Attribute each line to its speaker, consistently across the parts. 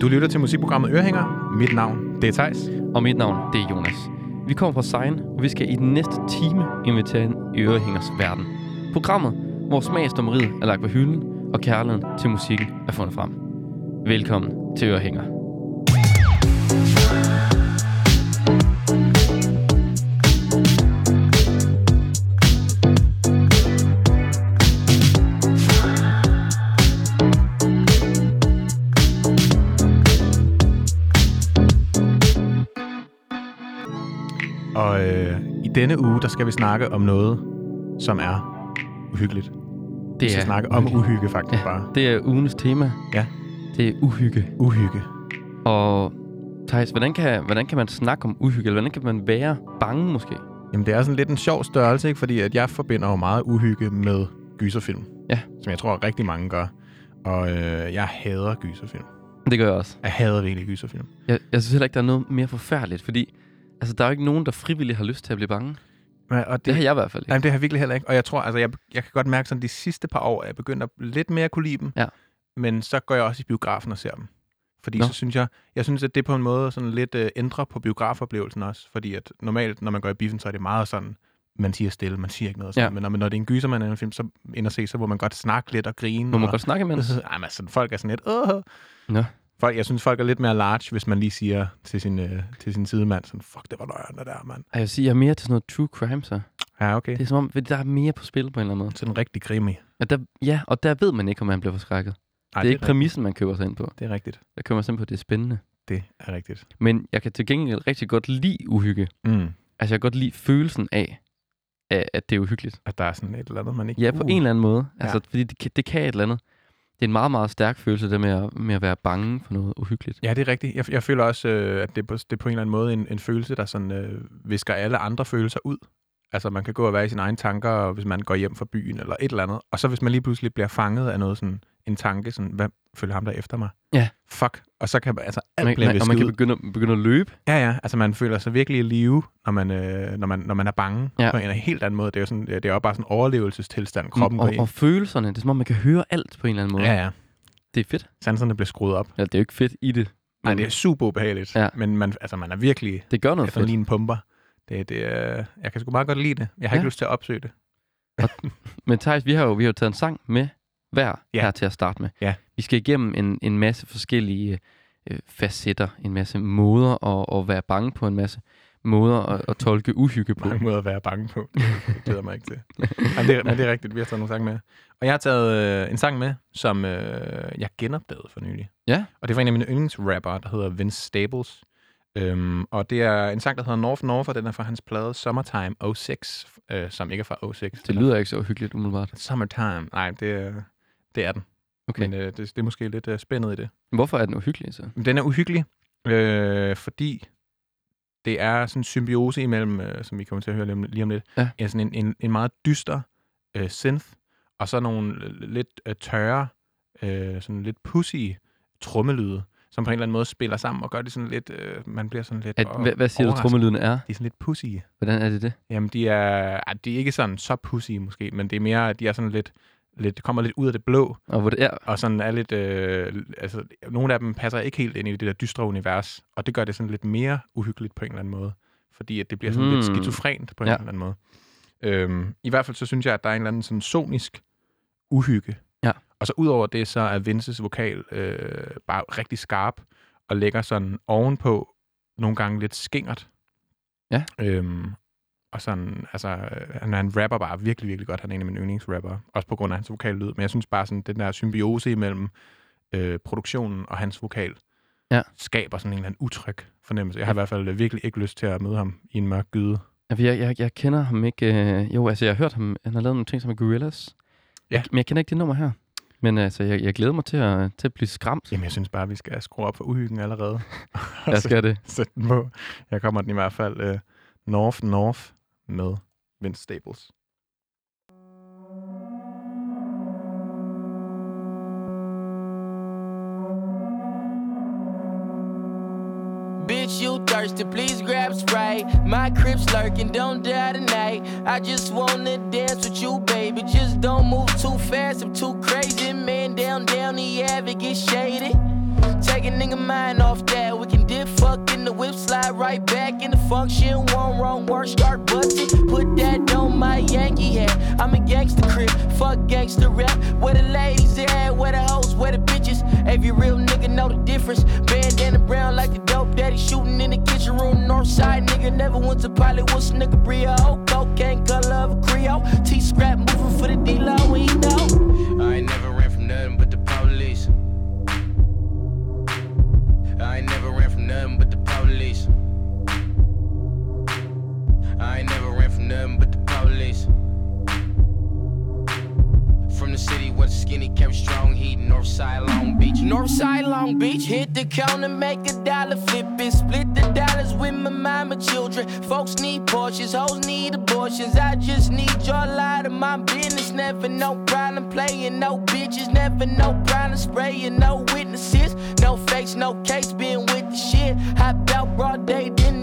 Speaker 1: Du lytter til musikprogrammet Ørehænger. Mit navn, det er Thijs.
Speaker 2: Og mit navn, det er Jonas. Vi kommer fra Sein, og vi skal i den næste time invitere en i Ørehængers verden. Programmet, hvor smagsdommeriet er lagt på hylden, og kærligheden til musikken er fundet frem. Velkommen til Ørehænger.
Speaker 1: Denne uge, der skal vi snakke om noget, som er uhyggeligt.
Speaker 2: Det
Speaker 1: Vi skal snakke om uhygge, faktisk
Speaker 2: Ja.
Speaker 1: bare.
Speaker 2: Det er ugens tema.
Speaker 1: Ja.
Speaker 2: Det er uhygge.
Speaker 1: Uhygge.
Speaker 2: Og Thijs, hvordan kan, hvordan kan man snakke om uhygge? Eller hvordan kan man være bange måske?
Speaker 1: Jamen, det er sådan lidt en sjov størrelse, ikke? Fordi at jeg forbinder jo meget uhygge med gyserfilm.
Speaker 2: Ja.
Speaker 1: Som jeg tror, rigtig mange gør. Og øh, jeg hader gyserfilm.
Speaker 2: Det gør jeg også.
Speaker 1: Jeg hader virkelig gyserfilm.
Speaker 2: Jeg, jeg synes heller ikke, der er noget mere forfærdeligt, fordi altså, der er jo ikke nogen, der frivilligt har lyst til at blive bange.
Speaker 1: Men, og
Speaker 2: Det, det har jeg i hvert fald ikke.
Speaker 1: Jamen, det har jeg virkelig heller ikke. Og jeg tror, altså, jeg, jeg kan godt mærke sådan de sidste par år, at jeg begynder lidt mere at kunne lide dem.
Speaker 2: Ja.
Speaker 1: Men så går jeg også i biografen og ser dem. Fordi
Speaker 2: Nå.
Speaker 1: så synes jeg, jeg synes, at det på en måde sådan lidt øh, ændrer på biografoplevelsen også. Fordi at normalt, når man går i biffen, så er det meget sådan, man siger stille, man siger ikke noget. Sådan.
Speaker 2: Ja.
Speaker 1: Men når, når det er en gyser, man er en film, så ind og se, så må man godt snakke lidt og grine.
Speaker 2: Må man
Speaker 1: og,
Speaker 2: godt snakke imens?
Speaker 1: Ej, men altså, folk er sådan lidt, åh.
Speaker 2: Nå.
Speaker 1: Folk, jeg synes, folk er lidt mere large, hvis man lige siger til sin, øh, til sin sidemand, sådan, fuck, det var løgn, det der, mand.
Speaker 2: Jeg vil sige, jeg er mere til sådan noget true crime, så.
Speaker 1: Ja, okay.
Speaker 2: Det er som om, der er mere på spil på en eller anden måde.
Speaker 1: Sådan rigtig krimi.
Speaker 2: Og der, ja, og der ved man ikke, om man bliver forskrækket.
Speaker 1: Ej,
Speaker 2: det er ikke
Speaker 1: rigtigt.
Speaker 2: præmissen, man køber sig ind på.
Speaker 1: Det er rigtigt.
Speaker 2: Der køber sig ind på, at det er spændende.
Speaker 1: Det er rigtigt.
Speaker 2: Men jeg kan til gengæld rigtig godt lide uhygge.
Speaker 1: Mm.
Speaker 2: Altså, jeg kan godt lide følelsen af, at at det er uhyggeligt.
Speaker 1: At der er sådan et eller andet, man ikke...
Speaker 2: Ja, på en eller anden måde. Altså,
Speaker 1: Ja.
Speaker 2: fordi det, det kan et eller andet. Det er en meget, meget stærk følelse, det med at, med at være bange for noget uhyggeligt.
Speaker 1: Ja, det er rigtigt. Jeg, jeg føler også, øh, at det, er på- det er på en eller anden måde en, en følelse, der sådan øh, visker alle andre følelser ud. Altså, man kan gå og være i sine egne tanker, og hvis man går hjem fra byen eller et eller andet. Og så hvis man lige pludselig bliver fanget af noget sådan, en tanke, sådan, hvad følger ham der efter mig?
Speaker 2: Ja.
Speaker 1: Fuck. Og så kan man, altså, alt
Speaker 2: Man,
Speaker 1: bliver
Speaker 2: man, og man kan begynde, begynde at løbe.
Speaker 1: Ja, ja. Altså, man føler sig virkelig i live, når man, øh, når man, når man er bange.
Speaker 2: Ja.
Speaker 1: På en helt anden måde. Det er jo sådan, det er jo bare sådan en overlevelsestilstand, kroppen
Speaker 2: og,
Speaker 1: går i.
Speaker 2: og følelserne, det er som om, man kan høre alt på en eller anden måde.
Speaker 1: Ja, ja.
Speaker 2: Det er fedt.
Speaker 1: Sanserne bliver skruet op.
Speaker 2: Ja, det er jo ikke fedt i det.
Speaker 1: Nej, det er super ubehageligt.
Speaker 2: Ja.
Speaker 1: Men man, altså, man er virkelig
Speaker 2: det gør noget fedt.
Speaker 1: adrenalin pumper. Det, det, er, jeg kan sgu meget godt lide det. Jeg har
Speaker 2: Ja.
Speaker 1: ikke lyst til at opsøge det.
Speaker 2: Men Thijs, vi har jo vi har jo taget en sang med hver
Speaker 1: Ja.
Speaker 2: her til at starte med.
Speaker 1: Ja.
Speaker 2: Vi skal igennem en, en masse forskellige øh, facetter, en masse måder at, at være bange på, en masse måder at, at tolke uhygge på.
Speaker 1: Mange måder at være bange på. Det glæder mig ikke til. men, det, er- men det er rigtigt, vi har taget nogle sange med. Og jeg har taget øh, en sang med, som øh, jeg genopdagede for nylig.
Speaker 2: Ja.
Speaker 1: Og det var en af mine yndlingsrapper, der hedder Vince Staples. Øhm, og det er en sang, der hedder North North, og den er fra hans plade Summertime 06, øh, som ikke er fra 06.
Speaker 2: Det lyder ikke så uhyggeligt umiddelbart.
Speaker 1: Summertime. Nej, det, er- det er den.
Speaker 2: Okay.
Speaker 1: Men øh, det, det er måske lidt øh, spændet i det.
Speaker 2: Hvorfor er den uhyggelig så?
Speaker 1: Den er uhyggelig, øh, fordi det er sådan en symbiose imellem, øh, som vi kommer til at høre lige om, lige om lidt,
Speaker 2: Ja.
Speaker 1: ja, sådan en, en, en meget dyster øh, synth, og så nogle lidt øh, tørre, øh, sådan lidt pussy trummellyde, som på en eller anden måde spiller sammen og gør det sådan lidt, øh, man bliver sådan lidt
Speaker 2: At, hvad, hvad siger du,
Speaker 1: overrasket.
Speaker 2: trommelydene er?
Speaker 1: De er sådan lidt pussy.
Speaker 2: Hvordan er det det?
Speaker 1: Jamen, de er, de er ikke sådan så pussy måske, men det er mere, at de er sådan lidt, lidt kommer lidt ud af det blå,
Speaker 2: Og hvor det er,
Speaker 1: og sådan er lidt, øh, altså, nogle af dem passer ikke helt ind i det der dystre univers, og det gør det sådan lidt mere uhyggeligt på en eller anden måde, fordi at det bliver sådan mm. lidt
Speaker 2: Hmm.
Speaker 1: skizofrent på en
Speaker 2: Ja.
Speaker 1: eller anden måde. Øhm, I hvert fald så synes jeg, at der er en eller anden sådan sonisk uhygge.
Speaker 2: Ja.
Speaker 1: Og så udover det, så er Vinces vokal øh, bare rigtig skarp, og lægger sådan ovenpå nogle gange lidt skingert.
Speaker 2: Ja.
Speaker 1: Øhm, og sådan, altså, øh, han, han rapper bare virkelig, virkelig godt. Han er en af mine yndlingsrapper, også på grund af hans vokallyd. Men jeg synes bare sådan, den der symbiose imellem øh, produktionen og hans vokal,
Speaker 2: Ja.
Speaker 1: skaber sådan en eller anden utryg fornemmelse. Jeg har i hvert fald virkelig ikke lyst til at møde ham i en mørk gyde.
Speaker 2: Jeg, jeg, jeg kender ham ikke. Øh, jo, altså, jeg har hørt ham. Han har lavet nogle ting som er Gorillaz.
Speaker 1: Ja.
Speaker 2: Jeg, men jeg kender ikke det nummer her. Men altså, jeg, jeg glæder mig til at, til at blive skræmt.
Speaker 1: Jamen, jeg synes bare, vi skal skrue op for uhyggen allerede.
Speaker 2: Jeg skal det.
Speaker 1: Sæt den på. Jeg kommer den i hvert fald øh, North North med Vince Staples.
Speaker 3: Bitch, you thirsty, please grab Sprite. My crib's lurking, don't die tonight. I just wanna dance with you, baby. Just don't move too fast, I'm too crazy. Man, down, down the ave, it get shady. Taking a nigga mind off that. Dip, fuck in the whip, slide right back in the function. One wrong word, start busting. Put that on my Yankee hat. I'm a gangster crib, fuck gangster rap. Where the ladies at, where the hoes, where the bitches. Every real nigga know the difference. Bandana brown like the dope daddy shooting in the kitchen room. Northside nigga never went to. What's nigga Brio? Cocaine color of a Creole. T scrap moving for the D-Lo, we know. I ain't never ran from nothing but the police. From the city where the skinny kept strong heat, Northside Long Beach. Northside Long Beach, hit the counter, make a dollar, flip it, split the dollars with my mama children. Folks need Porsches, hoes need abortions. I just need your light of my business. Never no problem playing, no bitches, never no problem spraying, no witnesses, no fakes, no case, being with the shit. Hot about broad day, didn't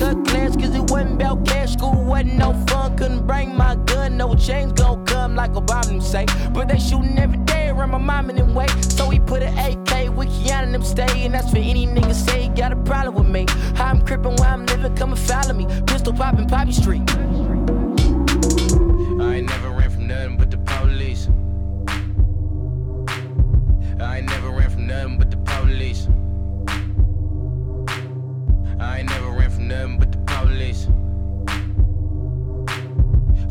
Speaker 3: cut class, cause it wasn't about cash. School wasn't no fun, couldn't bring my gun, no chains gon' come like Obama say. But they shooting every day around my mom and them way. So we put an AK with Keanu and them stay. And that's for any nigga say he got a problem with me. How I'm crippin' where I'm living, come and follow me. Pistol poppin' Poppy Street. I ain't never ran from nothing but the police. I ain't never ran from nothing but the police. I ain't never ran from nothing but the police.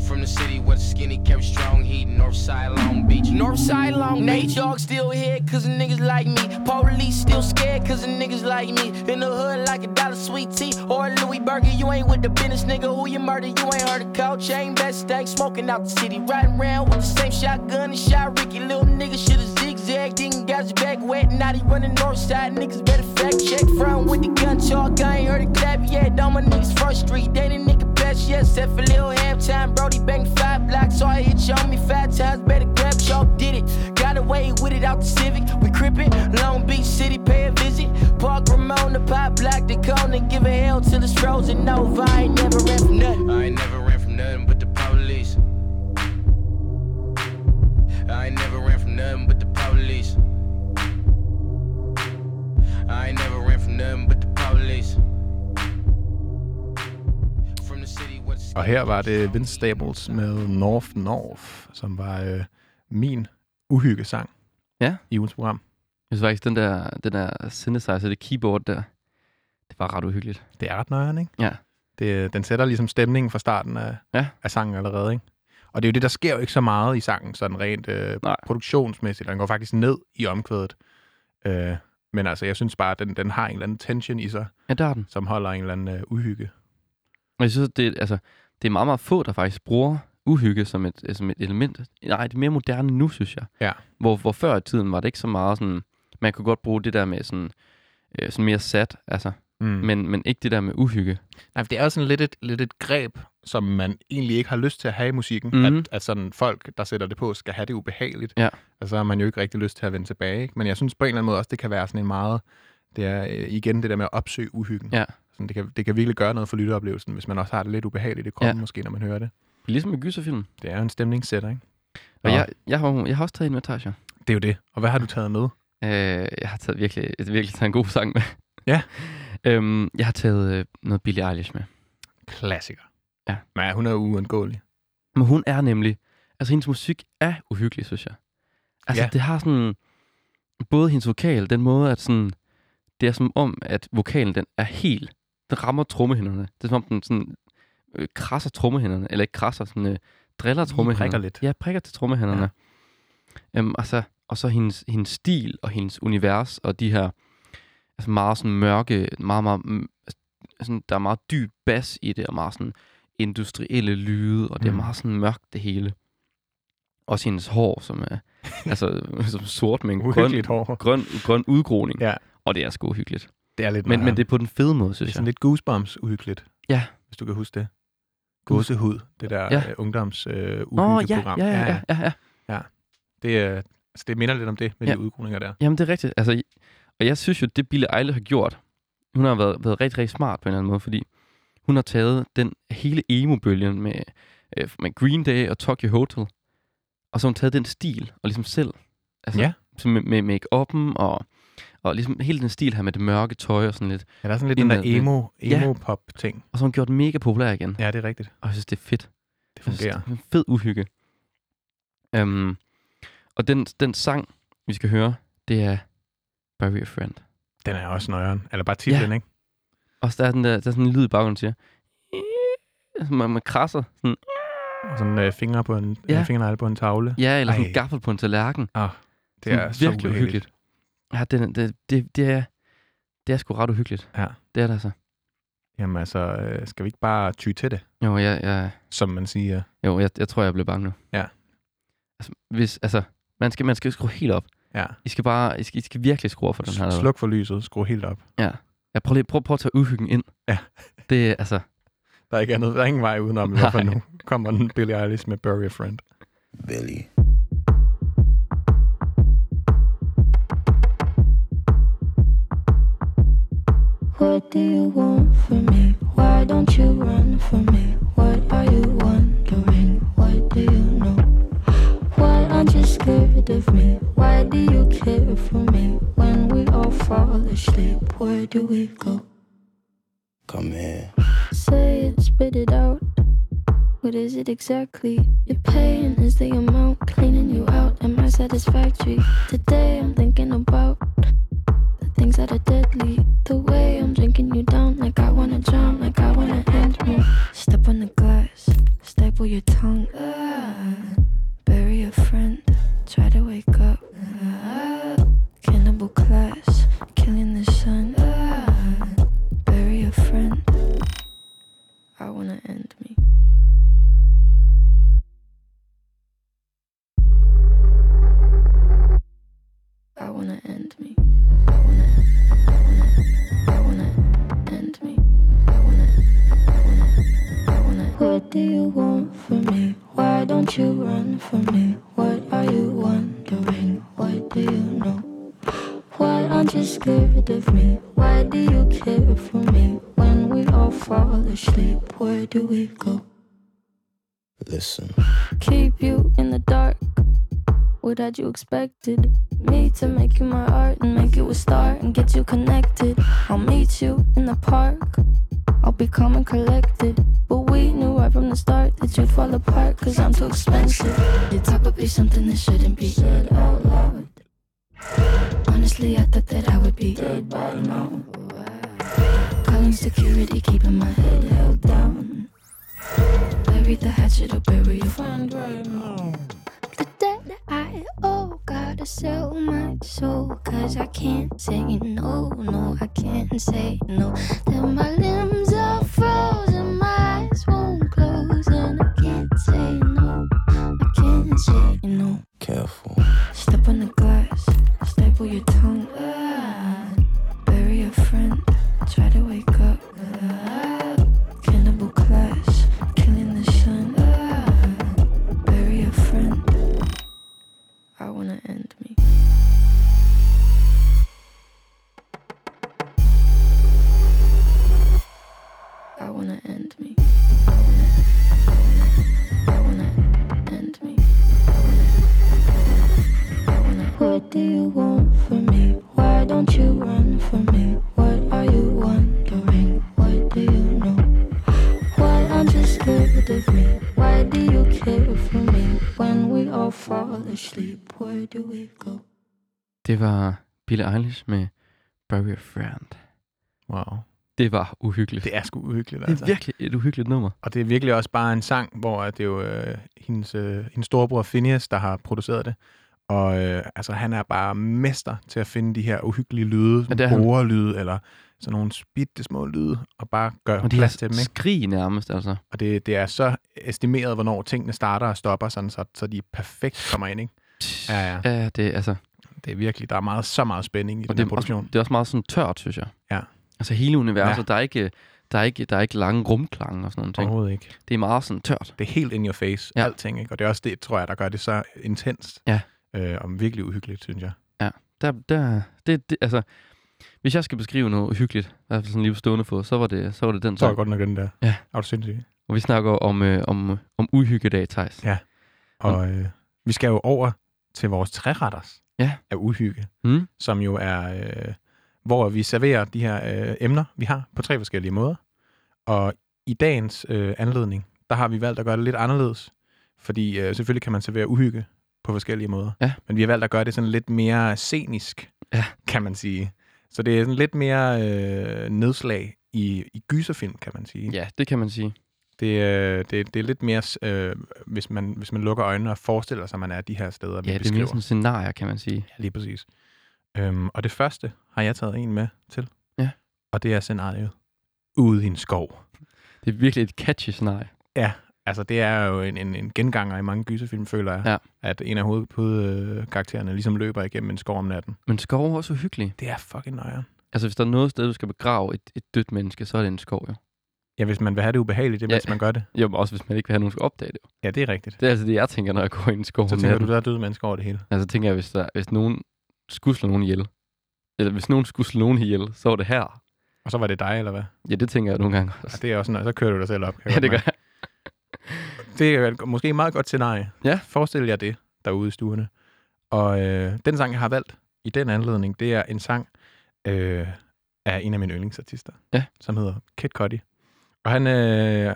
Speaker 3: From the city where the skinny kept strong heat, Northside Long Beach. Northside Long Beach. Nate Dogg still here cause the niggas like me. Police still scared cause the niggas like me. In the hood like a dollar sweet tea or a Louis Burger. You ain't with the business, nigga. Who you murder? You ain't heard of coach. Ain't best stank smoking out the city. Riding around with the same shotgun and shot Ricky. Little nigga shoulda zigzagged. Didn't got his back wet. He running north side. Niggas better fact check. Front with the gun talk. I ain't heard a clap yet. On my niggas first street. They the nigga best yet. Set for little halftime. Brody banged five blocks. So I hit you on me five times. Better grab chalk. Did it. Got away with it out the Civic. We crippin'. Long Beach City. Pay a visit. Park Ramon. The pop block. The cone. And give a hell till it's frozen over. I ain't never ran from nothing. I ain't never ran from nothing but the police. I ain't never ran from nothing but the police. I ain't never ran from nothing but the police. From the city
Speaker 1: Og her var det Vince Staples med North North, som var øh, min uhyggesang
Speaker 2: Ja.
Speaker 1: i ugens program.
Speaker 2: Jeg synes faktisk, den der, den der synthesizer, det keyboard der, det var ret uhyggeligt.
Speaker 1: Det er ret nøjeren, ikke?
Speaker 2: Ja.
Speaker 1: Det, den sætter ligesom stemningen fra starten af,
Speaker 2: Ja.
Speaker 1: af sangen allerede, ikke? Og det er jo det, der sker jo ikke så meget i sangen, sådan rent øh,
Speaker 2: Nej.
Speaker 1: produktionsmæssigt. Den går faktisk ned i omkvædet. Øh, men altså, jeg synes bare, at den, den har en eller anden tension i sig,
Speaker 2: Ja, der er den.
Speaker 1: som holder en eller anden øh, uhygge.
Speaker 2: Og jeg synes, det, altså, det er meget, meget få, der faktisk bruger uhygge som et, øh, som et element. Nej, det er mere moderne nu, synes jeg.
Speaker 1: Ja.
Speaker 2: Hvor, hvor før i tiden var det ikke så meget sådan... Man kunne godt bruge det der med sådan, øh, sådan mere sat, altså.
Speaker 1: Mm.
Speaker 2: Men, men ikke det der med uhygge.
Speaker 1: Nej, for det er jo sådan lidt et, lidt et greb, som man egentlig ikke har lyst til at have i musikken.
Speaker 2: Mhm.
Speaker 1: At, at sådan folk, der sætter det på, skal have det ubehageligt.
Speaker 2: Ja.
Speaker 1: Altså, så har man jo ikke rigtig lyst til at vende tilbage. Ikke? Men jeg synes på en eller anden måde også, det kan være sådan en meget... Det er øh, igen det der med at opsøge uhyggen.
Speaker 2: Ja.
Speaker 1: Sådan, det, kan, det kan virkelig gøre noget for lytteoplevelsen, hvis man også har det lidt ubehageligt i kroppen,
Speaker 2: Ja.
Speaker 1: måske, når man hører det.
Speaker 2: Ligesom med gyserfilm.
Speaker 1: Det er jo en stemningssætter, ikke?
Speaker 2: Og
Speaker 1: Nå.
Speaker 2: jeg, jeg, har, jeg har også taget invitation.
Speaker 1: Det er jo det. Og hvad har du taget med?
Speaker 2: Øh, jeg har taget virkelig, virkelig taget en god sang med.
Speaker 1: Ja.
Speaker 2: øhm, jeg har taget øh, noget Billie Eilish med.
Speaker 1: Klassiker.
Speaker 2: Ja.
Speaker 1: Men hun er uundgåelig.
Speaker 2: Men hun er nemlig... Altså, hendes musik er uhyggelig, synes jeg. Altså,
Speaker 1: Ja.
Speaker 2: det har sådan... Både hendes vokal, den måde, at sådan... Det er som om, at vokalen, den er helt... Den rammer trommehænderne. Det er som om, den sådan... Øh, krasser trommehænderne. Eller ikke krasser, sådan... Øh, driller
Speaker 1: Lige
Speaker 2: trommehænderne.
Speaker 1: prikker lidt.
Speaker 2: Ja, prikker til trommehænderne. Ja. Øhm, altså, og så hendes, hendes stil og hendes univers og de her altså meget sådan mørke, meget, meget, mm, sådan, der er meget dyb bas i det, og meget sådan industrielle lyde, og det er
Speaker 1: Mm.
Speaker 2: meget sådan mørkt det hele. Også hendes hår, som er altså, som sort med en grøn,
Speaker 1: hår.
Speaker 2: grøn, grøn udgroning.
Speaker 1: Ja.
Speaker 2: Og det er sgu uhyggeligt.
Speaker 1: Det er lidt
Speaker 2: Men, men
Speaker 1: nøjeren.
Speaker 2: det er på den fede måde,
Speaker 1: det er
Speaker 2: synes
Speaker 1: sådan
Speaker 2: jeg.
Speaker 1: lidt goosebumps uhyggeligt.
Speaker 2: Ja.
Speaker 1: Hvis du kan huske det. Gåsehud, det der
Speaker 2: Ja.
Speaker 1: ja. uh, ungdoms uh,
Speaker 2: Åh, ja,
Speaker 1: uhyggeprogram.
Speaker 2: ja, ja, ja, ja.
Speaker 1: Det, uh, altså, det minder lidt om det med
Speaker 2: Ja.
Speaker 1: de udgroninger der.
Speaker 2: Jamen, det er rigtigt. Altså, og jeg synes jo, det Billie Eilish har gjort, hun har været, været rigtig, rigtig smart på en eller anden måde, fordi hun har taget den hele emo-bølgen med, øh, med Green Day og Tokyo Hotel, og så har hun taget den stil, og ligesom selv, altså
Speaker 1: Ja.
Speaker 2: med, med make-up'en og, Og ligesom hele den stil her med det mørke tøj og sådan lidt.
Speaker 1: Ja, der er sådan lidt den der emo,
Speaker 2: Ja.
Speaker 1: emo-pop-ting.
Speaker 2: Og så har hun gjort den mega populær igen.
Speaker 1: Ja, det er rigtigt.
Speaker 2: Og jeg synes, det er fedt.
Speaker 1: Det fungerer.
Speaker 2: Jeg synes, det er en fed uhygge. Um, og den, den sang, vi skal høre, det er Bury a Friend.
Speaker 1: Den er også nøjeren. Eller bare titlen, ikke?
Speaker 2: Og så der er, den der, der er sådan en lyd i baggrunden, siger, man, man krasser. Sådan,
Speaker 1: Og sådan øh, fingre på en,
Speaker 2: Ja.
Speaker 1: ja. fingernegle på en tavle.
Speaker 2: ja, eller sådan
Speaker 1: Ej.
Speaker 2: en gaffel på en tallerken.
Speaker 1: Ah, det
Speaker 2: Sådan
Speaker 1: er så
Speaker 2: virkelig
Speaker 1: uhyggeligt.
Speaker 2: uhyggeligt. Ja, det, det, det, det, er, det er sgu ret uhyggeligt.
Speaker 1: Ja.
Speaker 2: Det er det altså.
Speaker 1: Jamen altså, øh, skal vi ikke bare ty til det,
Speaker 2: Jo, jeg, jeg,
Speaker 1: som man siger?
Speaker 2: jo, jeg, jeg tror, jeg bliver bange nu.
Speaker 1: Ja.
Speaker 2: Altså, hvis, altså man, skal, man skal skrue helt op.
Speaker 1: Ja.
Speaker 2: I skal bare, I skal, I skal virkelig skrue op for den her.
Speaker 1: Sluk for lyset, skru helt op.
Speaker 2: Ja. Jeg prøver lige, prøv, prøv at tage uhyggen ind.
Speaker 1: Ja.
Speaker 2: Det er altså,
Speaker 1: Der er ikke andet, der er ingen vej udenom, i hvert fald
Speaker 2: Nej.
Speaker 1: nu. Kommer den Billie Eilish med Bury a Friend.
Speaker 4: Billy.
Speaker 5: What do you want from me? Why don't you run from me? What are you wondering? What do you know? Why aren't you scared of me? Why do you care for me? When we all fall asleep, where do we go?
Speaker 4: Come here.
Speaker 5: Say it, spit it out. What is it exactly? Your pain is the amount cleaning you out. Am I satisfactory? Today I'm thinking about the things that are deadly. The way I'm drinking you down, like I wanna drown, like I wanna end me. Step on the glass, staple your tongue. Ah, bury a friend, try to wake up. Cannibal class, killing the sun. Ah, bury a friend. I wanna end me. I wanna end me. I wanna, I wanna, I wanna end me. I wanna, I wanna, I wanna. What do you want from me? Why don't you run from me? Scared of me? Why do you care for me? When we all fall asleep, where do we go?
Speaker 4: Listen.
Speaker 5: keep you in the dark. What had you expected? Me to make you my art and make you a star and get you connected. I'll meet you in the park. I'll be calm and collected. But we knew right from the start that you'd fall apart cause I'm too expensive. Your talk would be something that shouldn't be said out loud. Honestly, I thought that I would be dead by now. Calling security, keeping my head held down. Bury the hatchet or bury your friend right now. The debt I owe, gotta sell my soul. Cause I can't say no, no, I can't say no. Then my limbs are frozen, my eyes won't close. And I can't say no, I can't say no.
Speaker 4: Careful.
Speaker 5: Step on the glass, staple your tongue. What do you want from me? Why don't you run from me? What are you wondering? What do you know? Why aren't you scared of me? Why do you care for me? When we all fall asleep, where do we go?
Speaker 2: det var Billie Eilish med Bury a Friend.
Speaker 1: Wow.
Speaker 2: Det var uhyggeligt.
Speaker 1: Det er sgu uhyggeligt,
Speaker 2: det er
Speaker 1: altså.
Speaker 2: virkelig et uhyggeligt nummer.
Speaker 1: Og det er virkelig også bare en sang, hvor det er jo øh, hendes, øh, hendes storebror Phineas, der har produceret det. Og øh, altså, han er bare mester til at finde de her uhyggelige lyde,
Speaker 2: Ja, han.
Speaker 1: borerlyde, eller sådan nogle bitte små lyde, og bare gøre
Speaker 2: Og de
Speaker 1: plads til dem. Ikke?
Speaker 2: skrig nærmest, altså.
Speaker 1: Og det, det er så estimeret, hvornår tingene starter og stopper, sådan, så, så de perfekt kommer ind. Ikke? Ja, ja.
Speaker 2: Ja, det er altså...
Speaker 1: Det er virkelig, der er meget, så meget spænding i
Speaker 2: Og
Speaker 1: den
Speaker 2: det
Speaker 1: her
Speaker 2: er,
Speaker 1: produktion.
Speaker 2: også, det er også meget sådan tørt, synes jeg.
Speaker 1: Ja.
Speaker 2: Altså hele universet,
Speaker 1: Ja.
Speaker 2: der, er ikke, der, er ikke, der er ikke lange rumklange og sådan nogle ting.
Speaker 1: Overhovedet ikke.
Speaker 2: Det er meget sådan tørt.
Speaker 1: Det er helt in your face,
Speaker 2: ja.
Speaker 1: alting. Ikke? Og det er også det, tror jeg, der gør det så intenst.
Speaker 2: Ja.
Speaker 1: Øh, og virkelig uhyggeligt, synes jeg.
Speaker 2: Der, der, det, det, altså, hvis jeg skal beskrive noget uhyggeligt, i hvert fald sådan lige på stående fod, så var det, så var det den
Speaker 1: Så er
Speaker 2: sang.
Speaker 1: godt nok den der.
Speaker 2: Ja.
Speaker 1: Er du sindssyg?
Speaker 2: Og vi snakker om, øh, om, om uhyggedag, Thijs.
Speaker 1: Ja. Og øh, vi skal jo over til vores træretters.
Speaker 2: Ja.
Speaker 1: af uhygge,
Speaker 2: Mm.
Speaker 1: som jo er, øh, hvor vi serverer de her øh, emner, vi har, på tre forskellige måder. Og i dagens øh, anledning, der har vi valgt at gøre det lidt anderledes. Fordi øh, selvfølgelig kan man servere uhygge på forskellige måder.
Speaker 2: Ja.
Speaker 1: Men vi har valgt at gøre det sådan lidt mere scenisk,
Speaker 2: Ja.
Speaker 1: kan man sige. Så det er sådan lidt mere øh, nedslag i, i gyserfilm, kan man sige.
Speaker 2: Ja, det kan man sige.
Speaker 1: Det, øh, det, det er lidt mere, øh, hvis, man, hvis man lukker øjnene og forestiller sig, at man er de her steder, vi
Speaker 2: Ja, det er
Speaker 1: beskriver.
Speaker 2: mere sådan scenarier, kan man sige.
Speaker 1: Ja, lige præcis. Øhm, og det første har jeg taget en med til.
Speaker 2: Ja.
Speaker 1: Og det er scenariet ude i en skov.
Speaker 2: Det er virkelig et catchy scenarie.
Speaker 1: Ja, altså det er jo en, en, en genganger i mange gyserfilm, føler jeg.
Speaker 2: Ja.
Speaker 1: At en af hovedkaraktererne ligesom løber igennem en skov om natten.
Speaker 2: Men skov er også uhyggelige.
Speaker 1: Det er fucking nøjere.
Speaker 2: Altså, hvis der er noget sted, du skal begrave et, et dødt menneske, så er det en skov, jo.
Speaker 1: Ja, hvis man vil have det ubehageligt, det er,
Speaker 2: Ja.
Speaker 1: mens man gør det.
Speaker 2: Jo, men også hvis man ikke vil have, at nogen skal opdage det. jo.
Speaker 1: Ja, det er rigtigt.
Speaker 2: Det er altså det, jeg tænker, når jeg går ind i en skov
Speaker 1: Så tænker
Speaker 2: natten.
Speaker 1: du, der er døde mennesker over det hele.
Speaker 2: Altså, tænker jeg, hvis, der, hvis nogen skulle slå nogen ihjel, eller hvis nogen skulle slå nogen ihjel, så var det her.
Speaker 1: Og så var det dig, eller hvad?
Speaker 2: Ja, det tænker jeg nogle gange
Speaker 1: Ja,
Speaker 2: også.
Speaker 1: det er også sådan, så kører du dig selv op.
Speaker 2: Ja, det gør jeg.
Speaker 1: Det er måske et meget godt scenarie.
Speaker 2: Ja.
Speaker 1: Forestil jer det derude i stuerne. Og øh, den sang, jeg har valgt i den anledning, det er en sang øh, af en af mine yndlingsartister,
Speaker 2: Ja.
Speaker 1: som hedder Kid Cudi. Og han, øh,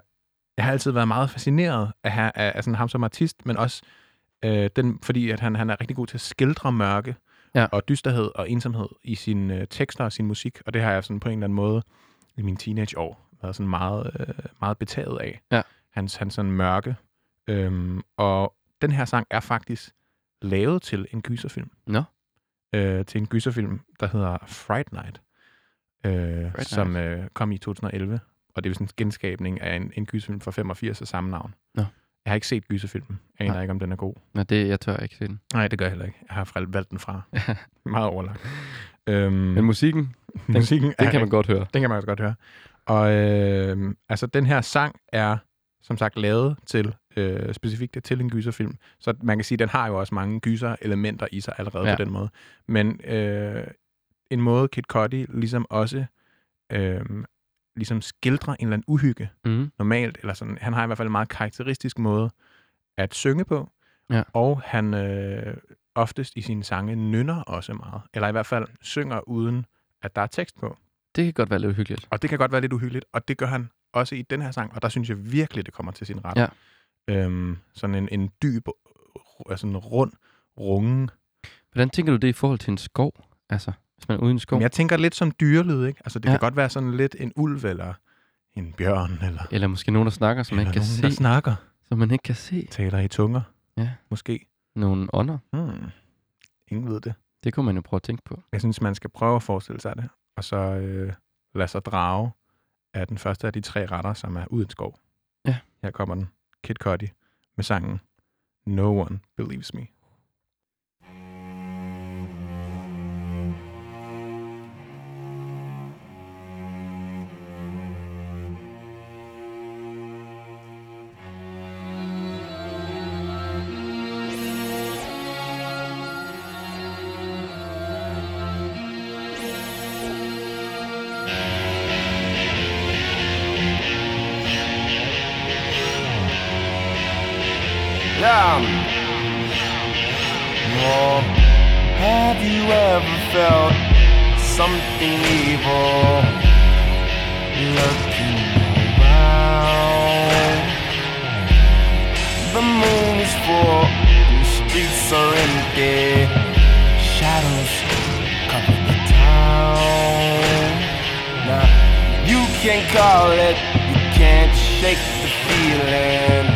Speaker 1: jeg har altid været meget fascineret af, af, af sådan ham som artist, men også øh, den, fordi at han, han er rigtig god til at skildre mørke
Speaker 2: Ja.
Speaker 1: og dysterhed og ensomhed i sine øh, tekster og sin musik. Og det har jeg sådan på en eller anden måde i mine teenageår været sådan meget, øh, meget betaget af.
Speaker 2: Ja.
Speaker 1: Hans, hans sådan mørke. Øhm, og den her sang er faktisk lavet til en gyserfilm.
Speaker 2: Nå.
Speaker 1: Øh, til en gyserfilm, der hedder Fright Night, øh,
Speaker 2: Fright
Speaker 1: som øh, kom i 2011. Og det er jo sådan en genskabning af en, en gyserfilm fra 85 af samme navn.
Speaker 2: Nå.
Speaker 1: Jeg har ikke set gyserfilmen. Jeg aner ikke, om den er god.
Speaker 2: Nej, det, jeg tør ikke se den.
Speaker 1: Nej, det gør jeg heller ikke. Jeg har valgt den fra. Meget overlagt. Øhm,
Speaker 2: Men musikken,
Speaker 1: musikken
Speaker 2: den
Speaker 1: er
Speaker 2: kan man godt høre.
Speaker 1: den kan man også godt høre. Og øh, altså, den her sang er, som sagt, lavet til øh, specifikt til en gyserfilm. Så man kan sige, at den har jo også mange gyser-elementer i sig allerede
Speaker 2: Ja.
Speaker 1: på den måde. Men øh, en måde, Kid Cudi ligesom også øh, ligesom skildrer en eller anden uhygge
Speaker 2: Mm.
Speaker 1: normalt, eller sådan, han har i hvert fald en meget karakteristisk måde at synge på,
Speaker 2: Ja.
Speaker 1: og han øh, oftest i sine sange nynner også meget, eller i hvert fald synger uden, at der er tekst på.
Speaker 2: Det kan godt være lidt uhyggeligt.
Speaker 1: Og det kan godt være lidt uhyggeligt, og det gør han også i den her sang, og der synes jeg virkelig, det kommer til sin ret.
Speaker 2: Ja.
Speaker 1: Øhm, sådan en, en dyb, altså en rund, rungen.
Speaker 2: Hvordan tænker du det i forhold til en skov? Altså, hvis man er ude i en skov?
Speaker 1: Men jeg tænker lidt som dyrelyd, ikke? Altså det
Speaker 2: Ja.
Speaker 1: kan godt være sådan lidt en ulv, eller en bjørn, eller,
Speaker 2: Eller måske nogen, der snakker, som man ikke kan
Speaker 1: nogen,
Speaker 2: se.
Speaker 1: der snakker,
Speaker 2: Som man ikke kan se.
Speaker 1: taler i tunger.
Speaker 2: Ja.
Speaker 1: Måske.
Speaker 2: Nogle ånder.
Speaker 1: Hmm. Ingen ved det.
Speaker 2: Det kunne man jo prøve at tænke på.
Speaker 1: Jeg synes, man skal prøve at forestille sig det, og så øh, lade sig drage af den første af de tre retter, som er uden skov.
Speaker 2: Ja.
Speaker 1: Her kommer den. Kid Cudi med sangen No One Believes Me.
Speaker 6: Streets are empty. Shadows cover the town. Now, you can call it, you can't shake the feeling.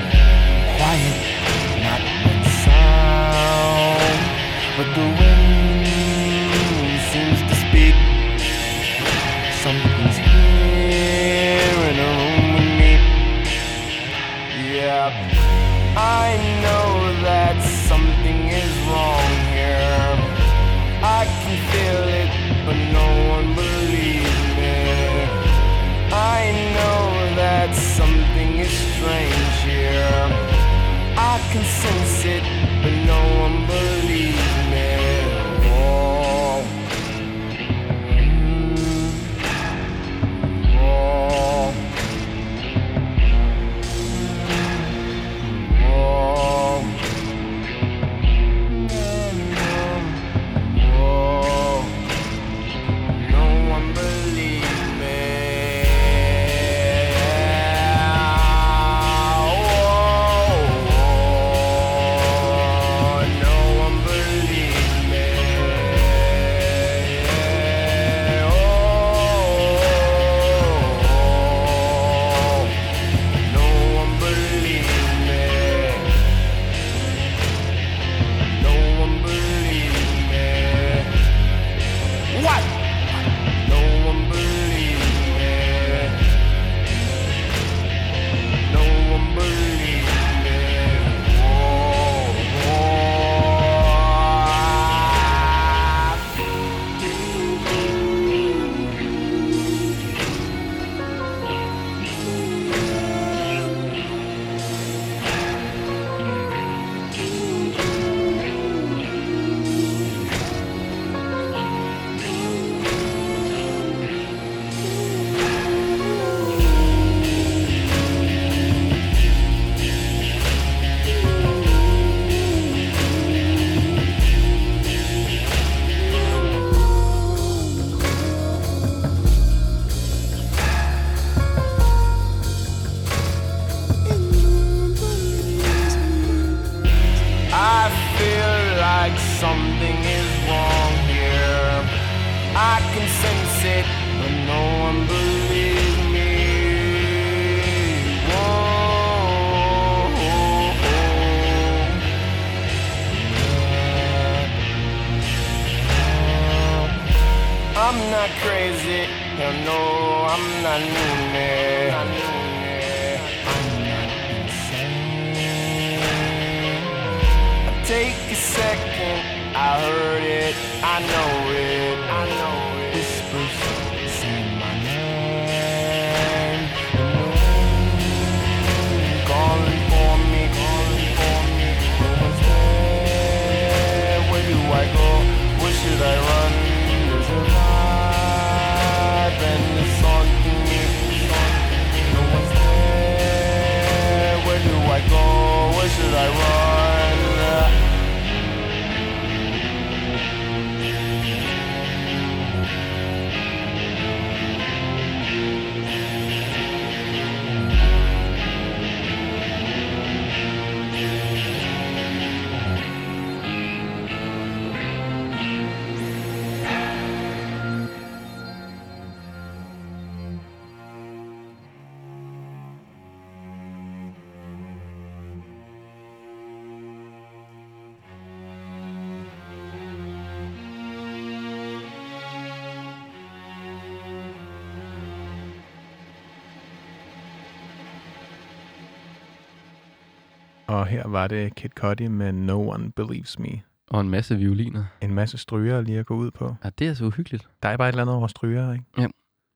Speaker 1: Og her var det Kid Cudi med No One Believes Me.
Speaker 2: Og en masse violiner.
Speaker 1: En masse stryger lige at gå ud på.
Speaker 2: Ja, det er så uhyggeligt.
Speaker 1: Der er bare et eller andet over stryger, ikke?